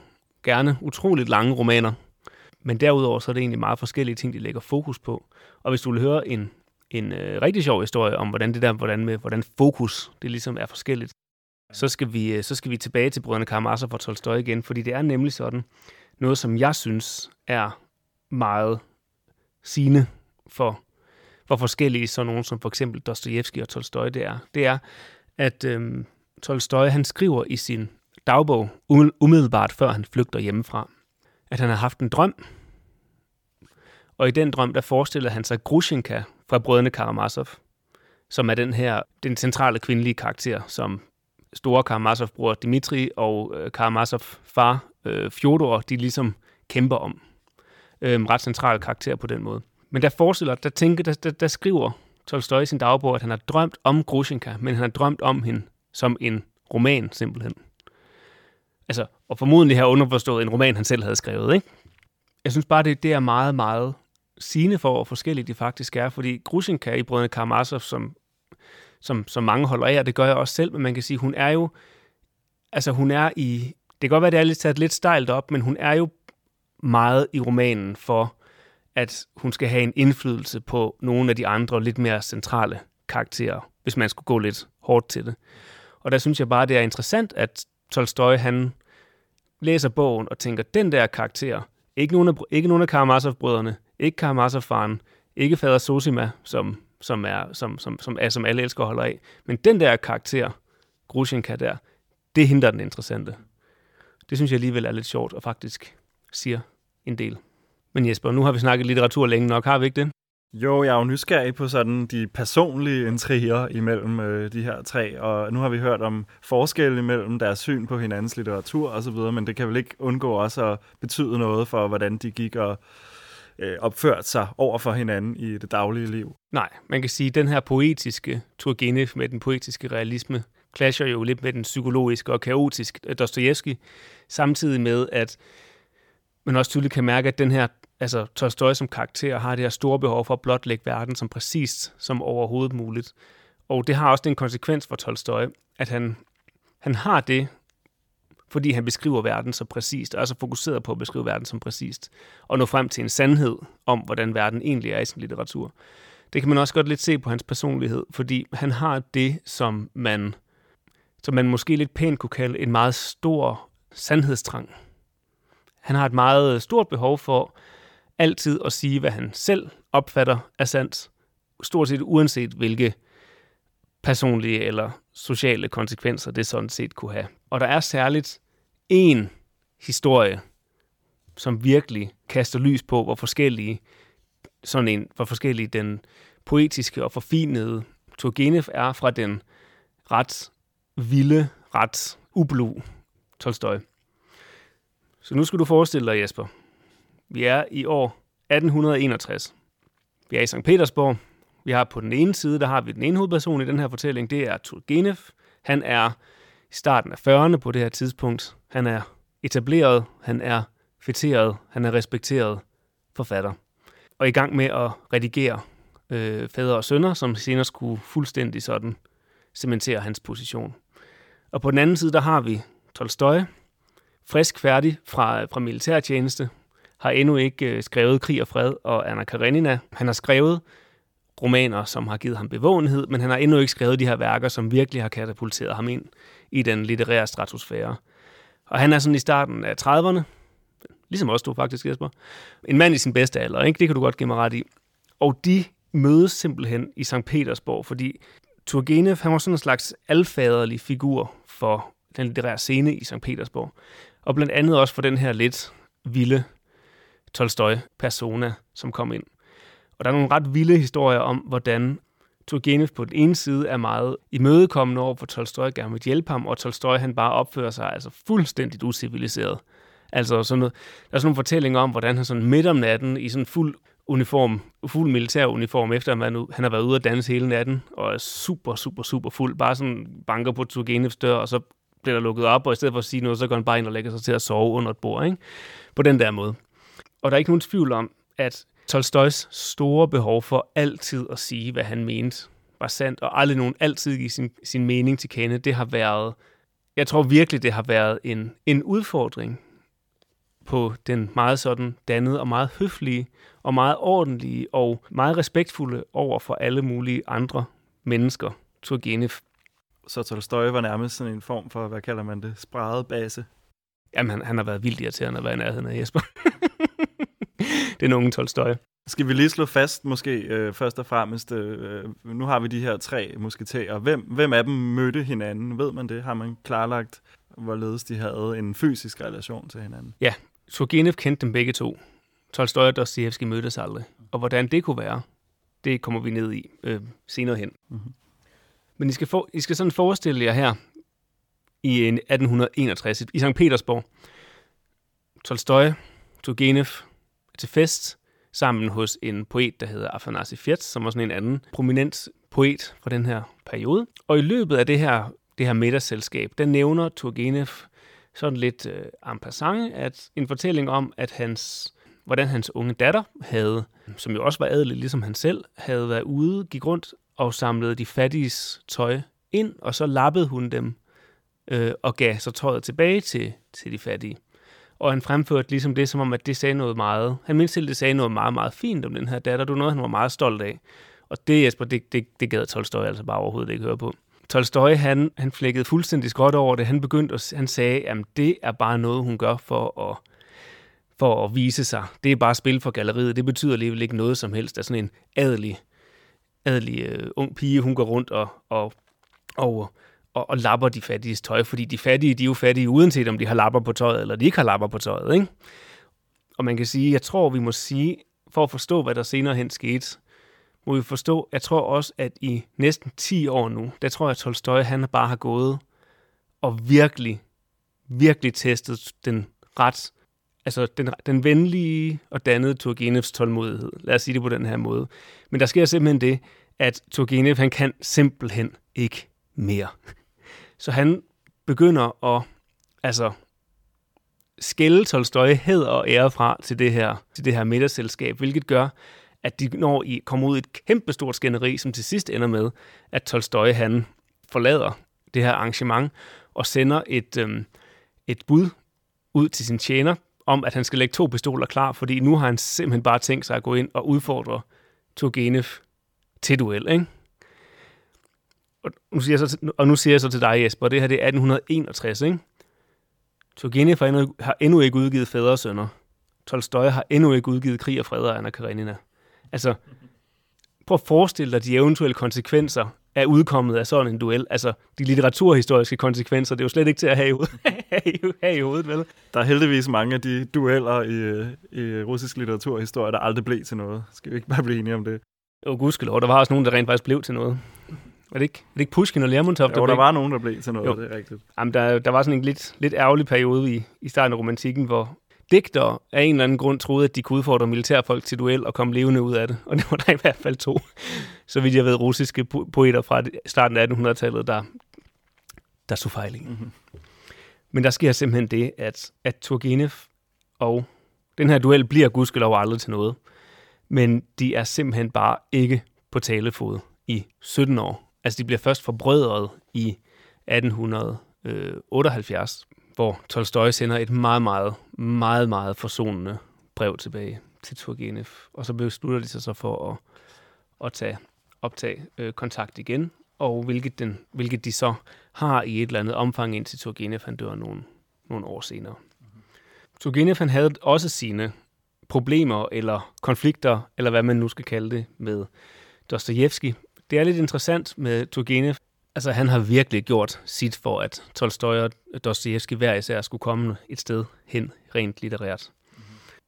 gerne utroligt lange romaner, men derudover så er det egentlig meget forskellige ting, de lægger fokus på. Og hvis du vil høre en, en øh, rigtig sjov historie om, hvordan det der, hvordan, med, hvordan fokus, det ligesom er forskelligt, så skal vi, øh, så skal vi tilbage til brødrene Karamazov og Tolstoy igen, fordi det er nemlig sådan, noget som jeg synes er meget sigende for, hvor forskellige sådan nogen som for eksempel Dostojevski og Tolstoy det er. Det er, at øhm, Tolstoy han skriver i sin dagbog um-, umiddelbart før han flygter hjemmefra, at han har haft en drøm, og i den drøm, der forestiller han sig Grushenka fra brødrene Karamazov, som er den her, den centrale kvindelige karakter, som store Karamazov-bror Dimitri og øh, Karamazov-far øh, Fjodor, de ligesom kæmper om. Øh, ret central karakter på den måde. Men der forestiller, der, tænker, der, der, der skriver Tolstoy i sin dagbog, at han har drømt om Grushenka, men han har drømt om hende som en roman simpelthen. Altså, og formodentlig har underforstået en roman, han selv havde skrevet, ikke? Jeg synes bare, det, det er meget, meget sigende for, hvor forskellige de faktisk er, fordi Grushenka i Brødrene Karamazov, som, som, som mange holder af, og det gør jeg også selv, men man kan sige, hun er jo, altså hun er i, det kan godt være, det er lidt sat lidt stejlt op, men hun er jo meget i romanen for, at hun skal have en indflydelse på nogle af de andre lidt mere centrale karakterer, hvis man skulle gå lidt hårdt til det. Og der synes jeg bare, det er interessant, at Tolstoy, han læser bogen og tænker, den der karakter, ikke nogen af, ikke nogen af Karamazov-brødrene, ikke Karamazov-faren, ikke fader Sosima, som, som, er, som, som, som, er, som alle elsker holder af, men den der karakter, Grushenka der, det hindrer den interessante. Det synes jeg alligevel er lidt sjovt og faktisk siger en del. Men Jesper, nu har vi snakket litteratur længe nok, har vi ikke det? Jo, jeg er jo nysgerrig på sådan de personlige intriger imellem øh, de her tre, og nu har vi hørt om forskelle imellem deres syn på hinandens litteratur og så videre, men det kan vel ikke undgå også at betyde noget for, hvordan de gik og øh, opført sig over for hinanden i det daglige liv. Nej, man kan sige, at den her poetiske Turgenev med den poetiske realisme clasher jo lidt med den psykologiske og kaotiske øh, Dostojevski, samtidig med, at man også tydeligt kan mærke, at den her altså Tolstoy som karakter har det her store behov for at blotlægge verden som præcist som overhovedet muligt. Og det har også den konsekvens for Tolstoy, at han, han har det, fordi han beskriver verden så præcist, og er så fokuseret på at beskrive verden som præcist, og nå frem til en sandhed om, hvordan verden egentlig er i sin litteratur. Det kan man også godt lidt se på hans personlighed, fordi han har det, som man, som man måske lidt pænt kunne kalde en meget stor sandhedstrang. Han har et meget stort behov for altid at sige, hvad han selv opfatter er sandt, stort set uanset hvilke personlige eller sociale konsekvenser det sådan set kunne have. Og der er særligt en historie, som virkelig kaster lys på, hvor forskellige, sådan en, hvor forskellige den poetiske og forfinede Turgenev er fra den ret vilde, ret ublu Tolstoy. Så nu skal du forestille dig, Jesper. Vi er i år 1861. Vi er i St. Petersborg. Vi har på den ene side, der har vi den ene hovedperson i den her fortælling, det er Turgenev. Han er i starten af 40'erne på det her tidspunkt. Han er etableret, han er fætteret, han er respekteret forfatter. Og i gang med at redigere øh, fædre og sønner, som senere skulle fuldstændig sådan cementere hans position. Og på den anden side, der har vi Tolstoy, frisk færdig fra, fra militærtjeneste, har endnu ikke øh, skrevet Krig og Fred og Anna Karenina. Han har skrevet romaner, som har givet ham bevågenhed, men han har endnu ikke skrevet de her værker, som virkelig har katapulteret ham ind i den litterære stratosfære. Og han er sådan i starten af 30'erne, ligesom også du faktisk, Jesper. En mand i sin bedste alder, ikke? det kan du godt give mig ret i. Og de mødes simpelthen i St. Petersborg, fordi Turgenev, han var sådan en slags alfaderlig figur for den litterære scene i St. Petersborg. Og blandt andet også for den her lidt vilde Tolstoy-persona, som kom ind. Og der er nogle ret vilde historier om, hvordan Turgenev på den ene side er meget imødekommende over for Tolstoy, gerne vil hjælpe ham, og Tolstoy han bare opfører sig altså fuldstændigt usiviliseret. Altså sådan noget, der er sådan nogle fortællinger om, hvordan han sådan midt om natten i sådan fuld uniform, fuld militær uniform, efter han, han har været ude at danse hele natten, og er super, super, super fuld, bare sådan banker på Turgenevs dør, og så bliver der lukket op, og i stedet for at sige noget, så går han bare ind og lægger sig til at sove under et bord, ikke? På den der måde. Og der er ikke nogen tvivl om, at Tolstoys store behov for altid at sige, hvad han mente, var sandt, og aldrig nogen altid give sin, sin mening til kende, det har været, jeg tror virkelig, det har været en, en udfordring på den meget sådan dannede og meget høflige og meget ordentlige og meget respektfulde over for alle mulige andre mennesker, Turgenev. Så Tolstoy var nærmest sådan en form for, hvad kalder man det, spredet base? Jamen, han, han har været vildt irriterende at være i nærheden af Jesper. *laughs* det er nogen Tolstoy. Skal vi lige slå fast, måske øh, først og fremmest, øh, nu har vi de her tre musketerer. Hvem, hvem af dem mødte hinanden? Ved man det? Har man klarlagt, hvorledes de havde en fysisk relation til hinanden? Ja, Turgenev kendte dem begge to. Tolstoy og Dostoyevsky mødtes aldrig. Og hvordan det kunne være, det kommer vi ned i øh, senere hen. Mm-hmm. Men I skal, for, I skal sådan forestille jer her i 1861 i St. Petersborg. Tolstoy, Turgenev til fest sammen hos en poet, der hedder Afanasi Fiat, som var sådan en anden prominent poet fra den her periode. Og i løbet af det her, det her middagsselskab, der nævner Turgenev sådan lidt øh, en passant, at en fortælling om, at hans, hvordan hans unge datter havde, som jo også var adelig ligesom han selv, havde været ude, gik rundt og samlede de fattiges tøj ind, og så lappede hun dem øh, og gav så tøjet tilbage til, til de fattige. Og han fremførte ligesom det, som om, at det sagde noget meget. Han mente til, det sagde noget meget, meget fint om den her datter. Du noget, han var meget stolt af. Og det, Jesper, det, det, det gad Tolstoy altså bare overhovedet ikke høre på. Tolstoy, han, han flækkede fuldstændig skråt over det. Han begyndte at, han sagde, at det er bare noget, hun gør for at, for at vise sig. Det er bare spil for galleriet. Det betyder alligevel ikke noget som helst. Der er sådan en adelig, adelig uh, ung pige, hun går rundt og, og, og, og, og lapper de fattiges tøj, fordi de fattige, de er jo fattige, uanset om de har lapper på tøjet, eller de ikke har lapper på tøjet. Ikke? Og man kan sige, jeg tror, vi må sige, for at forstå, hvad der senere hen skete, må vi forstå, jeg tror også, at i næsten 10 år nu, der tror jeg, at Tolstoy, han bare har gået og virkelig, virkelig testet den ret, altså den, den venlige og dannede Turgenevs tålmodighed. Lad os sige det på den her måde. Men der sker simpelthen det, at Turgenev, han kan simpelthen ikke mere. Så han begynder at altså, skælde Tolstoy hed og ære fra til det her, til det her middagsselskab, hvilket gør, at de når i kommer ud i et kæmpestort skænderi, som til sidst ender med, at Tolstoy han forlader det her arrangement og sender et, øhm, et bud ud til sin tjener om, at han skal lægge to pistoler klar, fordi nu har han simpelthen bare tænkt sig at gå ind og udfordre Turgenev til duel, ikke? Og nu siger jeg så, og nu siger jeg så til dig, Jesper, det her det er 1861, ikke? Turgenev har endnu, har endnu ikke udgivet Fædre og Sønner. Tolstoy har endnu ikke udgivet Krig og Fred og Anna Karenina. Altså, prøv at forestille dig de eventuelle konsekvenser af udkommet af sådan en duel. Altså, de litteraturhistoriske konsekvenser, det er jo slet ikke til at have i, hovedet, *laughs* have i hovedet, vel? Der er heldigvis mange af de dueller i, i russisk litteraturhistorie, der aldrig blev til noget. Skal vi ikke bare blive enige om det? Jo, gudskelov. Der var også nogen, der rent faktisk blev til noget. Var det ikke, var det ikke Pushkin og Lermontov? Jo, der, der var nogen, der blev til noget, jo. det er rigtigt. Jamen, der, der var sådan en lidt, lidt ærgerlig periode i, i starten af romantikken, hvor, digtere af en eller anden grund troede, at de kunne udfordre militærfolk til duel og komme levende ud af det. Og det var der i hvert fald to, så vidt jeg ved, russiske poeter fra starten af 1800-tallet, der, der så fejl Mm-hmm. Men der sker simpelthen det, at, at Turgenev og den her duel bliver gudskelov aldrig til noget. Men de er simpelthen bare ikke på talefod i 17 år. Altså de bliver først forbrødret i 1878 hvor Tolstoy sender et meget, meget, meget, meget forsonende brev tilbage til Turgenev. Og så beslutter de sig så for at, at tage, optage øh, kontakt igen, og hvilket, den, hvilket de så har i et eller andet omfang, indtil Turgenev han dør nogle, nogle år senere. Mm-hmm. Turgenev han havde også sine problemer eller konflikter, eller hvad man nu skal kalde det, med Dostojevski. Det er lidt interessant med Turgenev, Altså, han har virkelig gjort sit for, at Tolstoy og Dostoyevsky hver især skulle komme et sted hen rent litterært. Mm-hmm.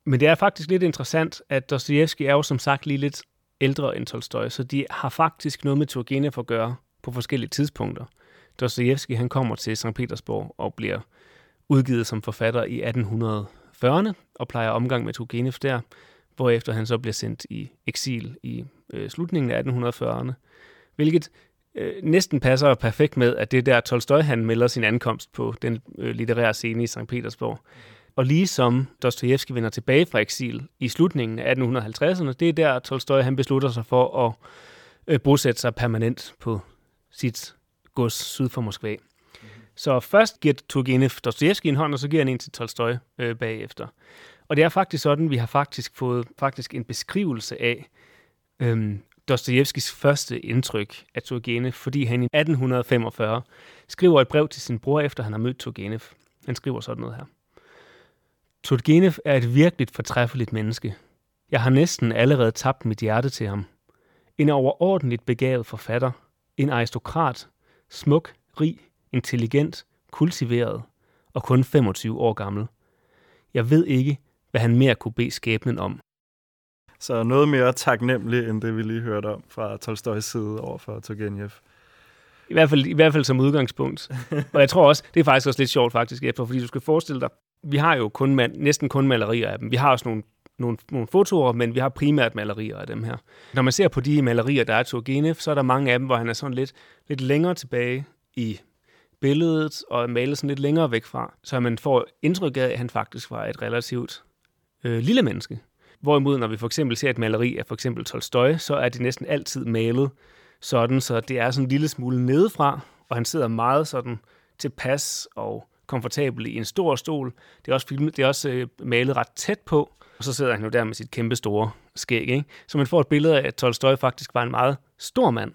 Men det er faktisk lidt interessant, at Dostoyevsky er jo som sagt lige lidt ældre end Tolstoy, så de har faktisk noget med Turgenev at gøre på forskellige tidspunkter. Dostoyevsky han kommer til St. Petersborg og bliver udgivet som forfatter i 1840'erne og plejer omgang med Turgenev der, hvorefter han så bliver sendt i eksil i øh, slutningen af 1840'erne, hvilket øh, næsten passer perfekt med, at det er der Tolstoy han melder sin ankomst på den øh, litterære scene i St. Petersborg. Og ligesom Dostojevski vender tilbage fra eksil i slutningen af 1850'erne, det er der Tolstoy han beslutter sig for at øh, bosætte sig permanent på sit gods syd for Moskva. Mm-hmm. Så først giver Turgenev Dostojevski en hånd, og så giver han en til Tolstoy øh, bagefter. Og det er faktisk sådan, vi har faktisk fået faktisk en beskrivelse af øhm, Dostojevskis første indtryk af Turgenev, fordi han i 1845 skriver et brev til sin bror, efter han har mødt Turgenev. Han skriver sådan noget her. Turgenev er et virkelig fortræffeligt menneske. Jeg har næsten allerede tabt mit hjerte til ham. En overordentligt begavet forfatter. En aristokrat. Smuk, rig, intelligent, kultiveret og kun 25 år gammel. Jeg ved ikke, hvad han mere kunne bede skæbnen om. Så noget mere taknemmelig, end det vi lige hørte om fra Tolstoys side over for Turgenev. I hvert fald, i hvert fald som udgangspunkt. og jeg tror også, det er faktisk også lidt sjovt faktisk, efter, fordi du skal forestille dig, vi har jo kun, næsten kun malerier af dem. Vi har også nogle, nogle, nogle fotoer, men vi har primært malerier af dem her. Når man ser på de malerier, der er Turgenev, så er der mange af dem, hvor han er sådan lidt, lidt længere tilbage i billedet og er malet sådan lidt længere væk fra, så man får indtryk af, at han faktisk var et relativt øh, lille menneske. Hvorimod, når vi for eksempel ser et maleri af for eksempel Tolstoy, så er det næsten altid malet sådan, så det er sådan en lille smule nedefra, og han sidder meget sådan tilpas og komfortabel i en stor stol. Det er også, filmet, det er også øh, malet ret tæt på, og så sidder han jo der med sit kæmpe store skæg. Ikke? Så man får et billede af, at Tolstoy faktisk var en meget stor mand.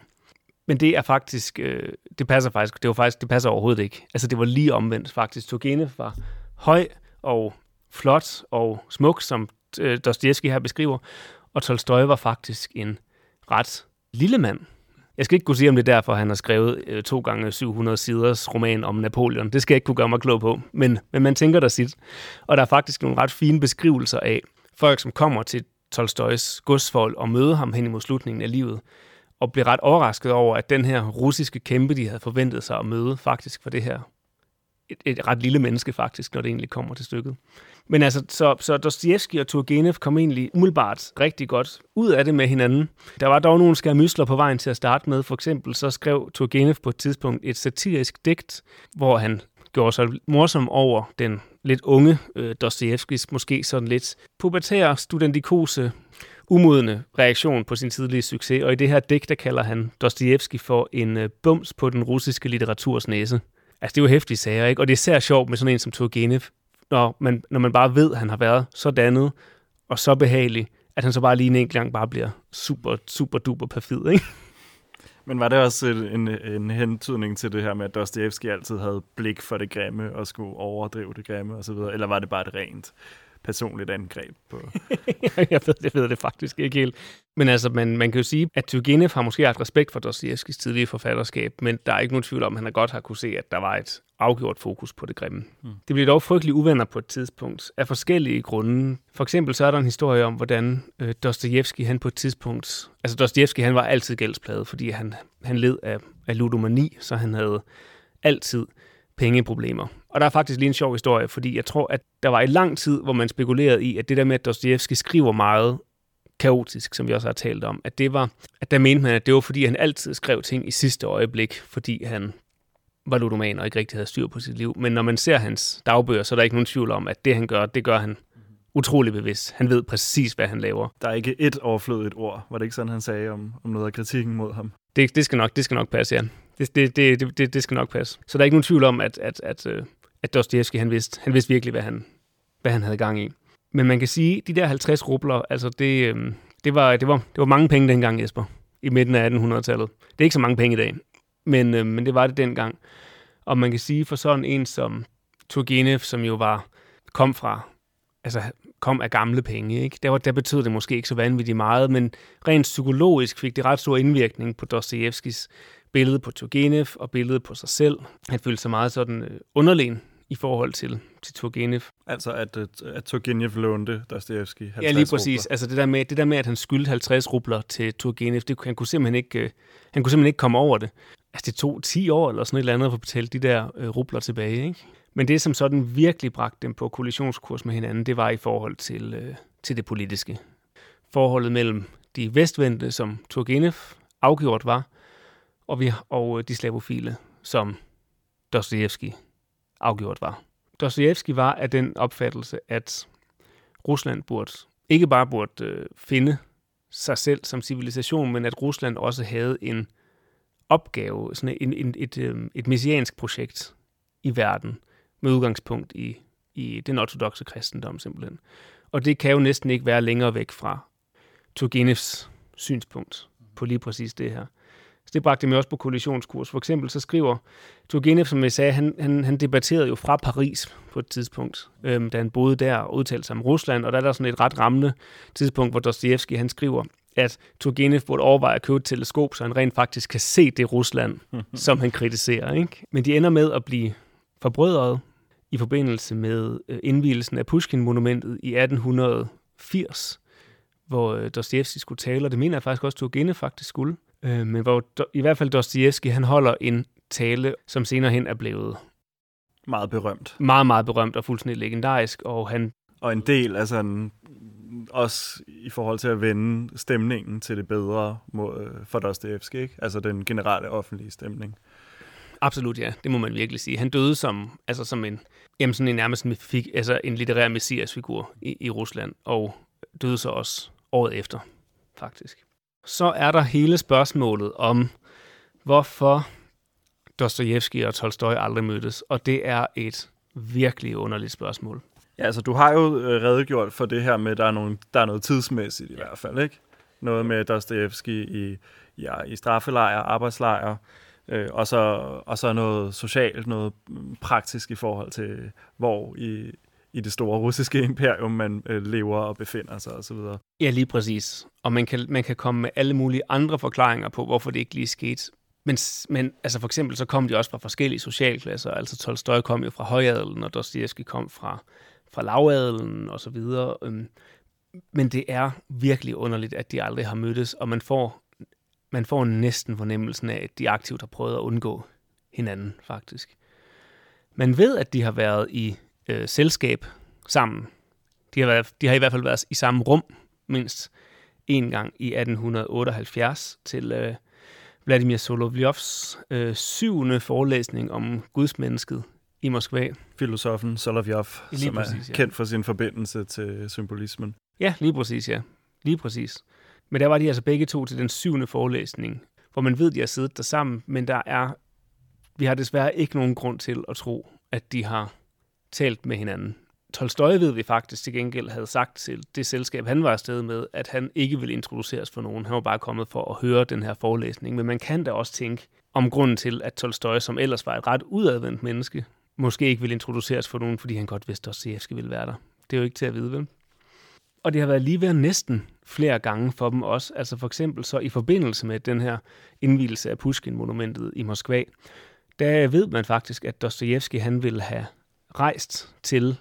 Men det er faktisk, øh, det passer faktisk, det var faktisk, det passer overhovedet ikke. Altså det var lige omvendt faktisk. Turgenev var høj og flot og smuk, som øh, Dostoyevsky her beskriver, og Tolstoy var faktisk en ret lille mand. Jeg skal ikke kunne sige, om det er derfor, han har skrevet øh, to gange 700 siders roman om Napoleon. Det skal jeg ikke kunne gøre mig klog på, men, men man tænker der sit. Og der er faktisk nogle ret fine beskrivelser af folk, som kommer til Tolstoys godsfold og møder ham hen imod slutningen af livet, og bliver ret overrasket over, at den her russiske kæmpe, de havde forventet sig at møde, faktisk var det her et, et ret lille menneske faktisk, når det egentlig kommer til stykket. Men altså, så, så Dostoyevsky og Turgenev kom egentlig umiddelbart rigtig godt ud af det med hinanden. Der var dog nogle skærmysler på vejen til at starte med. For eksempel så skrev Turgenev på et tidspunkt et satirisk digt, hvor han gjorde sig morsom over den lidt unge øh, Dostojevskis måske sådan lidt pubertære, studentikose, umodne reaktion på sin tidlige succes. Og i det her digt, der kalder han Dostojevski for en øh, bums på den russiske litteraturs næse. Altså, det er jo hæftige sager, ikke? Og det er især sjovt med sådan en som Turgenev, når man, når man bare ved, at han har været så dannet og så behagelig, at han så bare lige en enkelt gang bare bliver super, super duper perfid, ikke? *laughs* Men var det også en, en hentydning til det her med, at Dostoevsky altid havde blik for det grimme og skulle overdrive det grimme osv., eller var det bare et rent personligt angreb på... *laughs* *laughs* jeg, ved, jeg ved det faktisk ikke helt. Men altså, man, man kan jo sige, at Turgenev har måske haft respekt for Dostojevskis tidlige forfatterskab, men der er ikke nogen tvivl om, at han har godt har kunne se, at der var et afgjort fokus på det grimme. Mm. Det bliver dog frygtelig uvenner på et tidspunkt af forskellige grunde. For eksempel så er der en historie om, hvordan øh, Dostojevski han på et tidspunkt... Altså Dostojevski han var altid gældspladet, fordi han, han led af, af ludomani, så han havde altid pengeproblemer. Og der er faktisk lige en sjov historie, fordi jeg tror, at der var i lang tid, hvor man spekulerede i, at det der med, at Dostoyevsky skriver meget kaotisk, som vi også har talt om, at det var, at der mente man, at det var, fordi han altid skrev ting i sidste øjeblik, fordi han var ludoman og ikke rigtig havde styr på sit liv. Men når man ser hans dagbøger, så er der ikke nogen tvivl om, at det han gør, det gør han utrolig bevidst. Han ved præcis, hvad han laver. Der er ikke et overflødigt ord. Var det ikke sådan, han sagde om, om noget af kritikken mod ham? Det, det, skal, nok, det skal nok passe, ja. Det, det, det, det, det skal nok passe. Så der er ikke nogen tvivl om, at, at, at, øh, at Dostoyevsky, han vidste, han vidste virkelig, hvad han, hvad han havde gang i. Men man kan sige, de der 50 rubler, altså det, øh, det, var, det, var, det var mange penge dengang, Jesper, i midten af 1800-tallet. Det er ikke så mange penge i dag, men, øh, men det var det dengang. Og man kan sige, for sådan en som Turgenev, som jo var, kom fra, altså kom af gamle penge, ikke? Der, var, der betød det måske ikke så vanvittigt meget, men rent psykologisk fik det ret stor indvirkning på Dostojevskis billedet på Turgenev og billedet på sig selv. Han følte sig meget sådan øh, underlegen i forhold til, til Turgenev. Altså at, at, at Turgenev lånte Dostoyevsky 50 Ja, lige præcis. rubler. Altså det der, med, det der med, at han skyldte 50 rubler til Turgenev, det, han, kunne simpelthen ikke, øh, han kunne simpelthen ikke komme over det. Altså det tog 10 år eller sådan et eller andet at få betalt de der øh, rubler tilbage. Ikke? Men det, som sådan virkelig bragte dem på kollisionskurs med hinanden, det var i forhold til, øh, til det politiske. Forholdet mellem de vestvendte, som Turgenev afgjort var, og, vi, og øh, de slavofile, som Dostojevski afgjort var. Dostojevski var af den opfattelse, at Rusland burde ikke bare burde øh, finde sig selv som civilisation, men at Rusland også havde en opgave, sådan en, en, et, øh, et messiansk projekt i verden, med udgangspunkt i, i den ortodoxe kristendom simpelthen. Og det kan jo næsten ikke være længere væk fra Turgenevs synspunkt på lige præcis det her. Så det bragte mig også på kollisionskurs. For eksempel så skriver Turgenev, som jeg sagde, han, han, han debatterede jo fra Paris på et tidspunkt, øhm, da han boede der og udtalte sig om Rusland, og der er der sådan et ret rammende tidspunkt, hvor Dostojevski han skriver, at Turgenev burde overveje at købe et teleskop, så han rent faktisk kan se det Rusland, *laughs* som han kritiserer. Ikke? Men de ender med at blive forbrødret i forbindelse med øh, indvielsen af Pushkin-monumentet i 1880, hvor øh, Dostojevski skulle tale, og det mener jeg faktisk også, Turgenev faktisk skulle. Øh, men hvor i hvert fald Dostojevski, han holder en tale, som senere hen er blevet Meget berømt. meget, meget berømt og fuldstændig legendarisk, og han Og en del af sådan, også i forhold til at vende stemningen til det bedre øh, for Dostoevsky, ikke? Altså den generelle offentlige stemning. Absolut, ja. Det må man virkelig sige. Han døde som, altså som en, jamen sådan en nærmest fik, altså en litterær messiasfigur i, i Rusland, og døde så også året efter, faktisk. Så er der hele spørgsmålet om, hvorfor Dostojevski og Tolstoy aldrig mødtes, og det er et virkelig underligt spørgsmål. Ja, altså du har jo øh, redegjort for det her med, at der er, nogle, der er noget tidsmæssigt i hvert fald, ikke? Noget med Dostoevsky i, ja, i straffelejr, arbejdslejr, øh, og, så, og så noget socialt, noget praktisk i forhold til, hvor i, i det store russiske *laughs* imperium man øh, lever og befinder sig osv. Ja, lige præcis. Og man kan, man kan komme med alle mulige andre forklaringer på, hvorfor det ikke lige skete. Men, men altså for eksempel så kom de også fra forskellige socialklasser. Altså Tolstoy kom jo fra højadelen, og Dostojevski kom fra, fra lavadelen og så videre. Øhm, men det er virkelig underligt, at de aldrig har mødtes, og man får, man får næsten fornemmelsen af, at de aktivt har prøvet at undgå hinanden, faktisk. Man ved, at de har været i øh, selskab sammen. De har, været, de har i hvert fald været i samme rum mindst en gang i 1878 til øh, Vladimir Solovjovs øh, syvende forelæsning om gudsmennesket i Moskva. Filosofen Solovjov, Lige som præcis, er ja. kendt for sin forbindelse til symbolismen. Ja, lige præcis, ja. Lige præcis. Men der var de altså begge to til den syvende forelæsning, hvor man ved, de har siddet der sammen, men der er, vi har desværre ikke nogen grund til at tro, at de har talt med hinanden. Tolstoy ved vi faktisk til gengæld havde sagt til det selskab, han var afsted med, at han ikke ville introduceres for nogen. Han var bare kommet for at høre den her forelæsning. Men man kan da også tænke om grunden til, at Tolstoy, som ellers var et ret udadvendt menneske, måske ikke ville introduceres for nogen, fordi han godt vidste, at Dostoyevsky ville være der. Det er jo ikke til at vide, vel? Og det har været lige ved næsten flere gange for dem også. Altså for eksempel så i forbindelse med den her indvielse af Pushkin-monumentet i Moskva, der ved man faktisk, at Dostojevski han ville have rejst til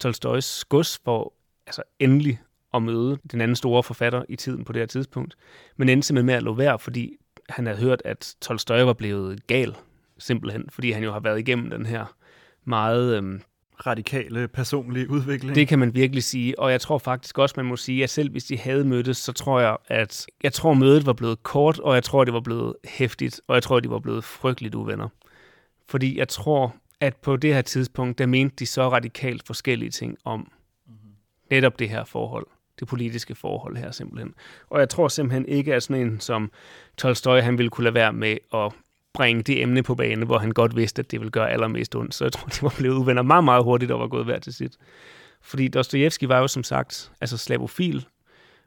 Tolstoys gods for altså endelig at møde den anden store forfatter i tiden på det her tidspunkt. Men endte simpelthen med at lå være, fordi han havde hørt, at Tolstoy var blevet gal, simpelthen, fordi han jo har været igennem den her meget øhm, Radikale personlige udvikling. det kan man virkelig sige, og jeg tror faktisk også, man må sige, at selv hvis de havde mødtes, så tror jeg, at jeg tror, mødet var blevet kort, og jeg tror, det var blevet hæftigt, og jeg tror, de var blevet frygteligt uvenner. Fordi jeg tror, at på det her tidspunkt, der mente de så radikalt forskellige ting om netop det her forhold, det politiske forhold her simpelthen. Og jeg tror simpelthen ikke, at sådan en som Tolstoy, han ville kunne lade være med at bringe det emne på bane, hvor han godt vidste, at det ville gøre allermest ondt. Så jeg tror, de var blevet uvenner meget, meget hurtigt og var gået hver til sit. Fordi Dostojevski var jo som sagt altså slavofil,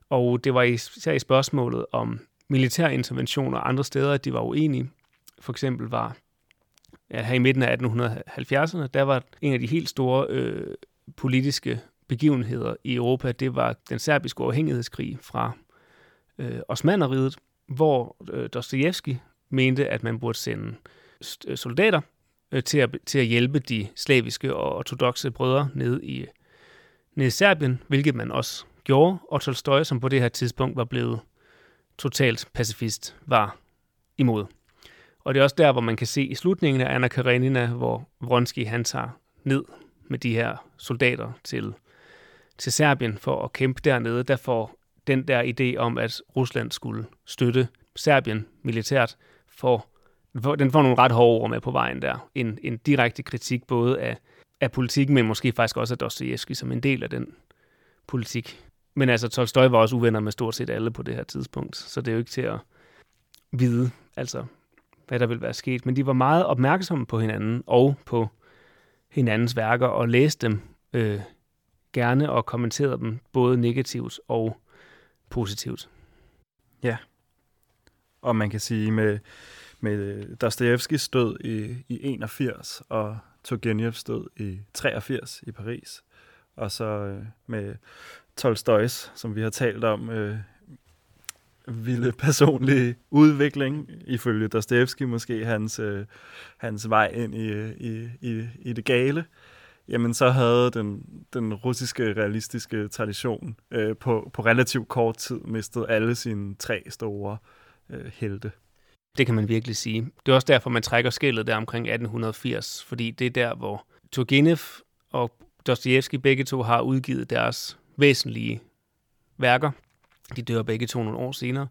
og det var især i spørgsmålet om militær intervention og andre steder, at de var uenige. For eksempel var ja, her i midten af 1870'erne, der var en af de helt store øh, politiske begivenheder i Europa, det var den serbiske uafhængighedskrig fra øh, Osmaneriet, hvor øh, Dostojevski mente, at man burde sende øh, soldater øh, til, at, til at hjælpe de slaviske og ortodoxe brødre ned i, ned i Serbien, hvilket man også gjorde, og Tolstoy, som på det her tidspunkt var blevet totalt pacifist, var imod. Og det er også der, hvor man kan se i slutningen af Anna Karenina, hvor Vronsky han tager ned med de her soldater til, til Serbien for at kæmpe dernede, der får den der idé om, at Rusland skulle støtte Serbien militært, for, den får nogle ret hårde ord med på vejen der. En, en direkte kritik både af, af politikken, men måske faktisk også af Dostoyevsky som en del af den politik. Men altså, Tolstoy var også uvenner med stort set alle på det her tidspunkt, så det er jo ikke til at vide, altså, hvad der vil være sket. Men de var meget opmærksomme på hinanden og på hinandens værker og læste dem øh, gerne og kommenterede dem både negativt og positivt. Ja, og man kan sige med, med Dostojevskis død i, i 81 og Turgenevs død i 83 i Paris, og så øh, med Tolstoys, som vi har talt om, øh, vilde personlige udvikling, ifølge Dostoevsky måske, hans, øh, hans vej ind i, i, i, i det gale, jamen så havde den, den russiske realistiske tradition øh, på, på relativt kort tid mistet alle sine tre store øh, helte. Det kan man virkelig sige. Det er også derfor, man trækker skillet der omkring 1880, fordi det er der, hvor Turgenev og Dostoevsky begge to har udgivet deres væsentlige værker. De dør begge to nogle år senere.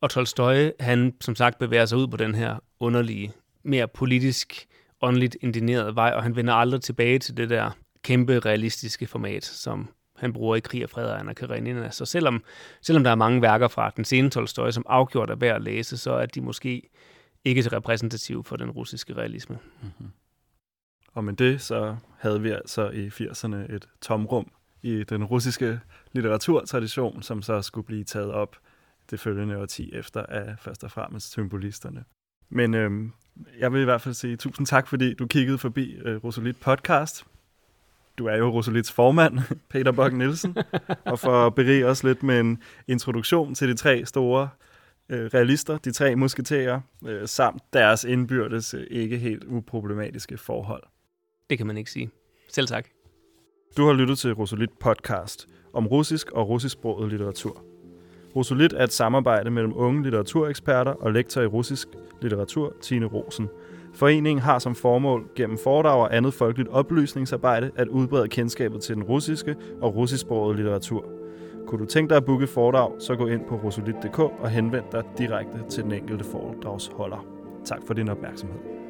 Og Tolstoy, han som sagt bevæger sig ud på den her underlige, mere politisk, åndeligt indineret vej, og han vender aldrig tilbage til det der kæmpe realistiske format, som han bruger i Krig og Fred og Anna Karenina. Så selvom, selvom der er mange værker fra den sene Tolstoy, som afgjort er værd at læse, så er de måske ikke så repræsentative for den russiske realisme. Mm-hmm. Og med det, så havde vi altså i 80'erne et tomrum i den russiske litteraturtradition, som så skulle blive taget op det følgende årti efter af først og fremmest symbolisterne. Men øhm, jeg vil i hvert fald sige tusind tak, fordi du kiggede forbi øh, Rosalit podcast. Du er jo Rosalits formand, *laughs* Peter Bok Nielsen, og for at berige os lidt med en introduktion til de tre store øh, realister, de tre musketerer, øh, samt deres indbyrdes øh, ikke helt uproblematiske forhold. Det kan man ikke sige. Selv tak. Du har lyttet til Rosalit podcast om russisk og russisksproget litteratur. Rosolit er et samarbejde mellem unge litteratureksperter og lektor i russisk litteratur, Tine Rosen. Foreningen har som formål gennem foredrag og andet folkeligt oplysningsarbejde at udbrede kendskabet til den russiske og russisksproget litteratur. Kunne du tænke dig at booke foredrag, så gå ind på rosolit.dk og henvend dig direkte til den enkelte foredragsholder. Tak for din opmærksomhed.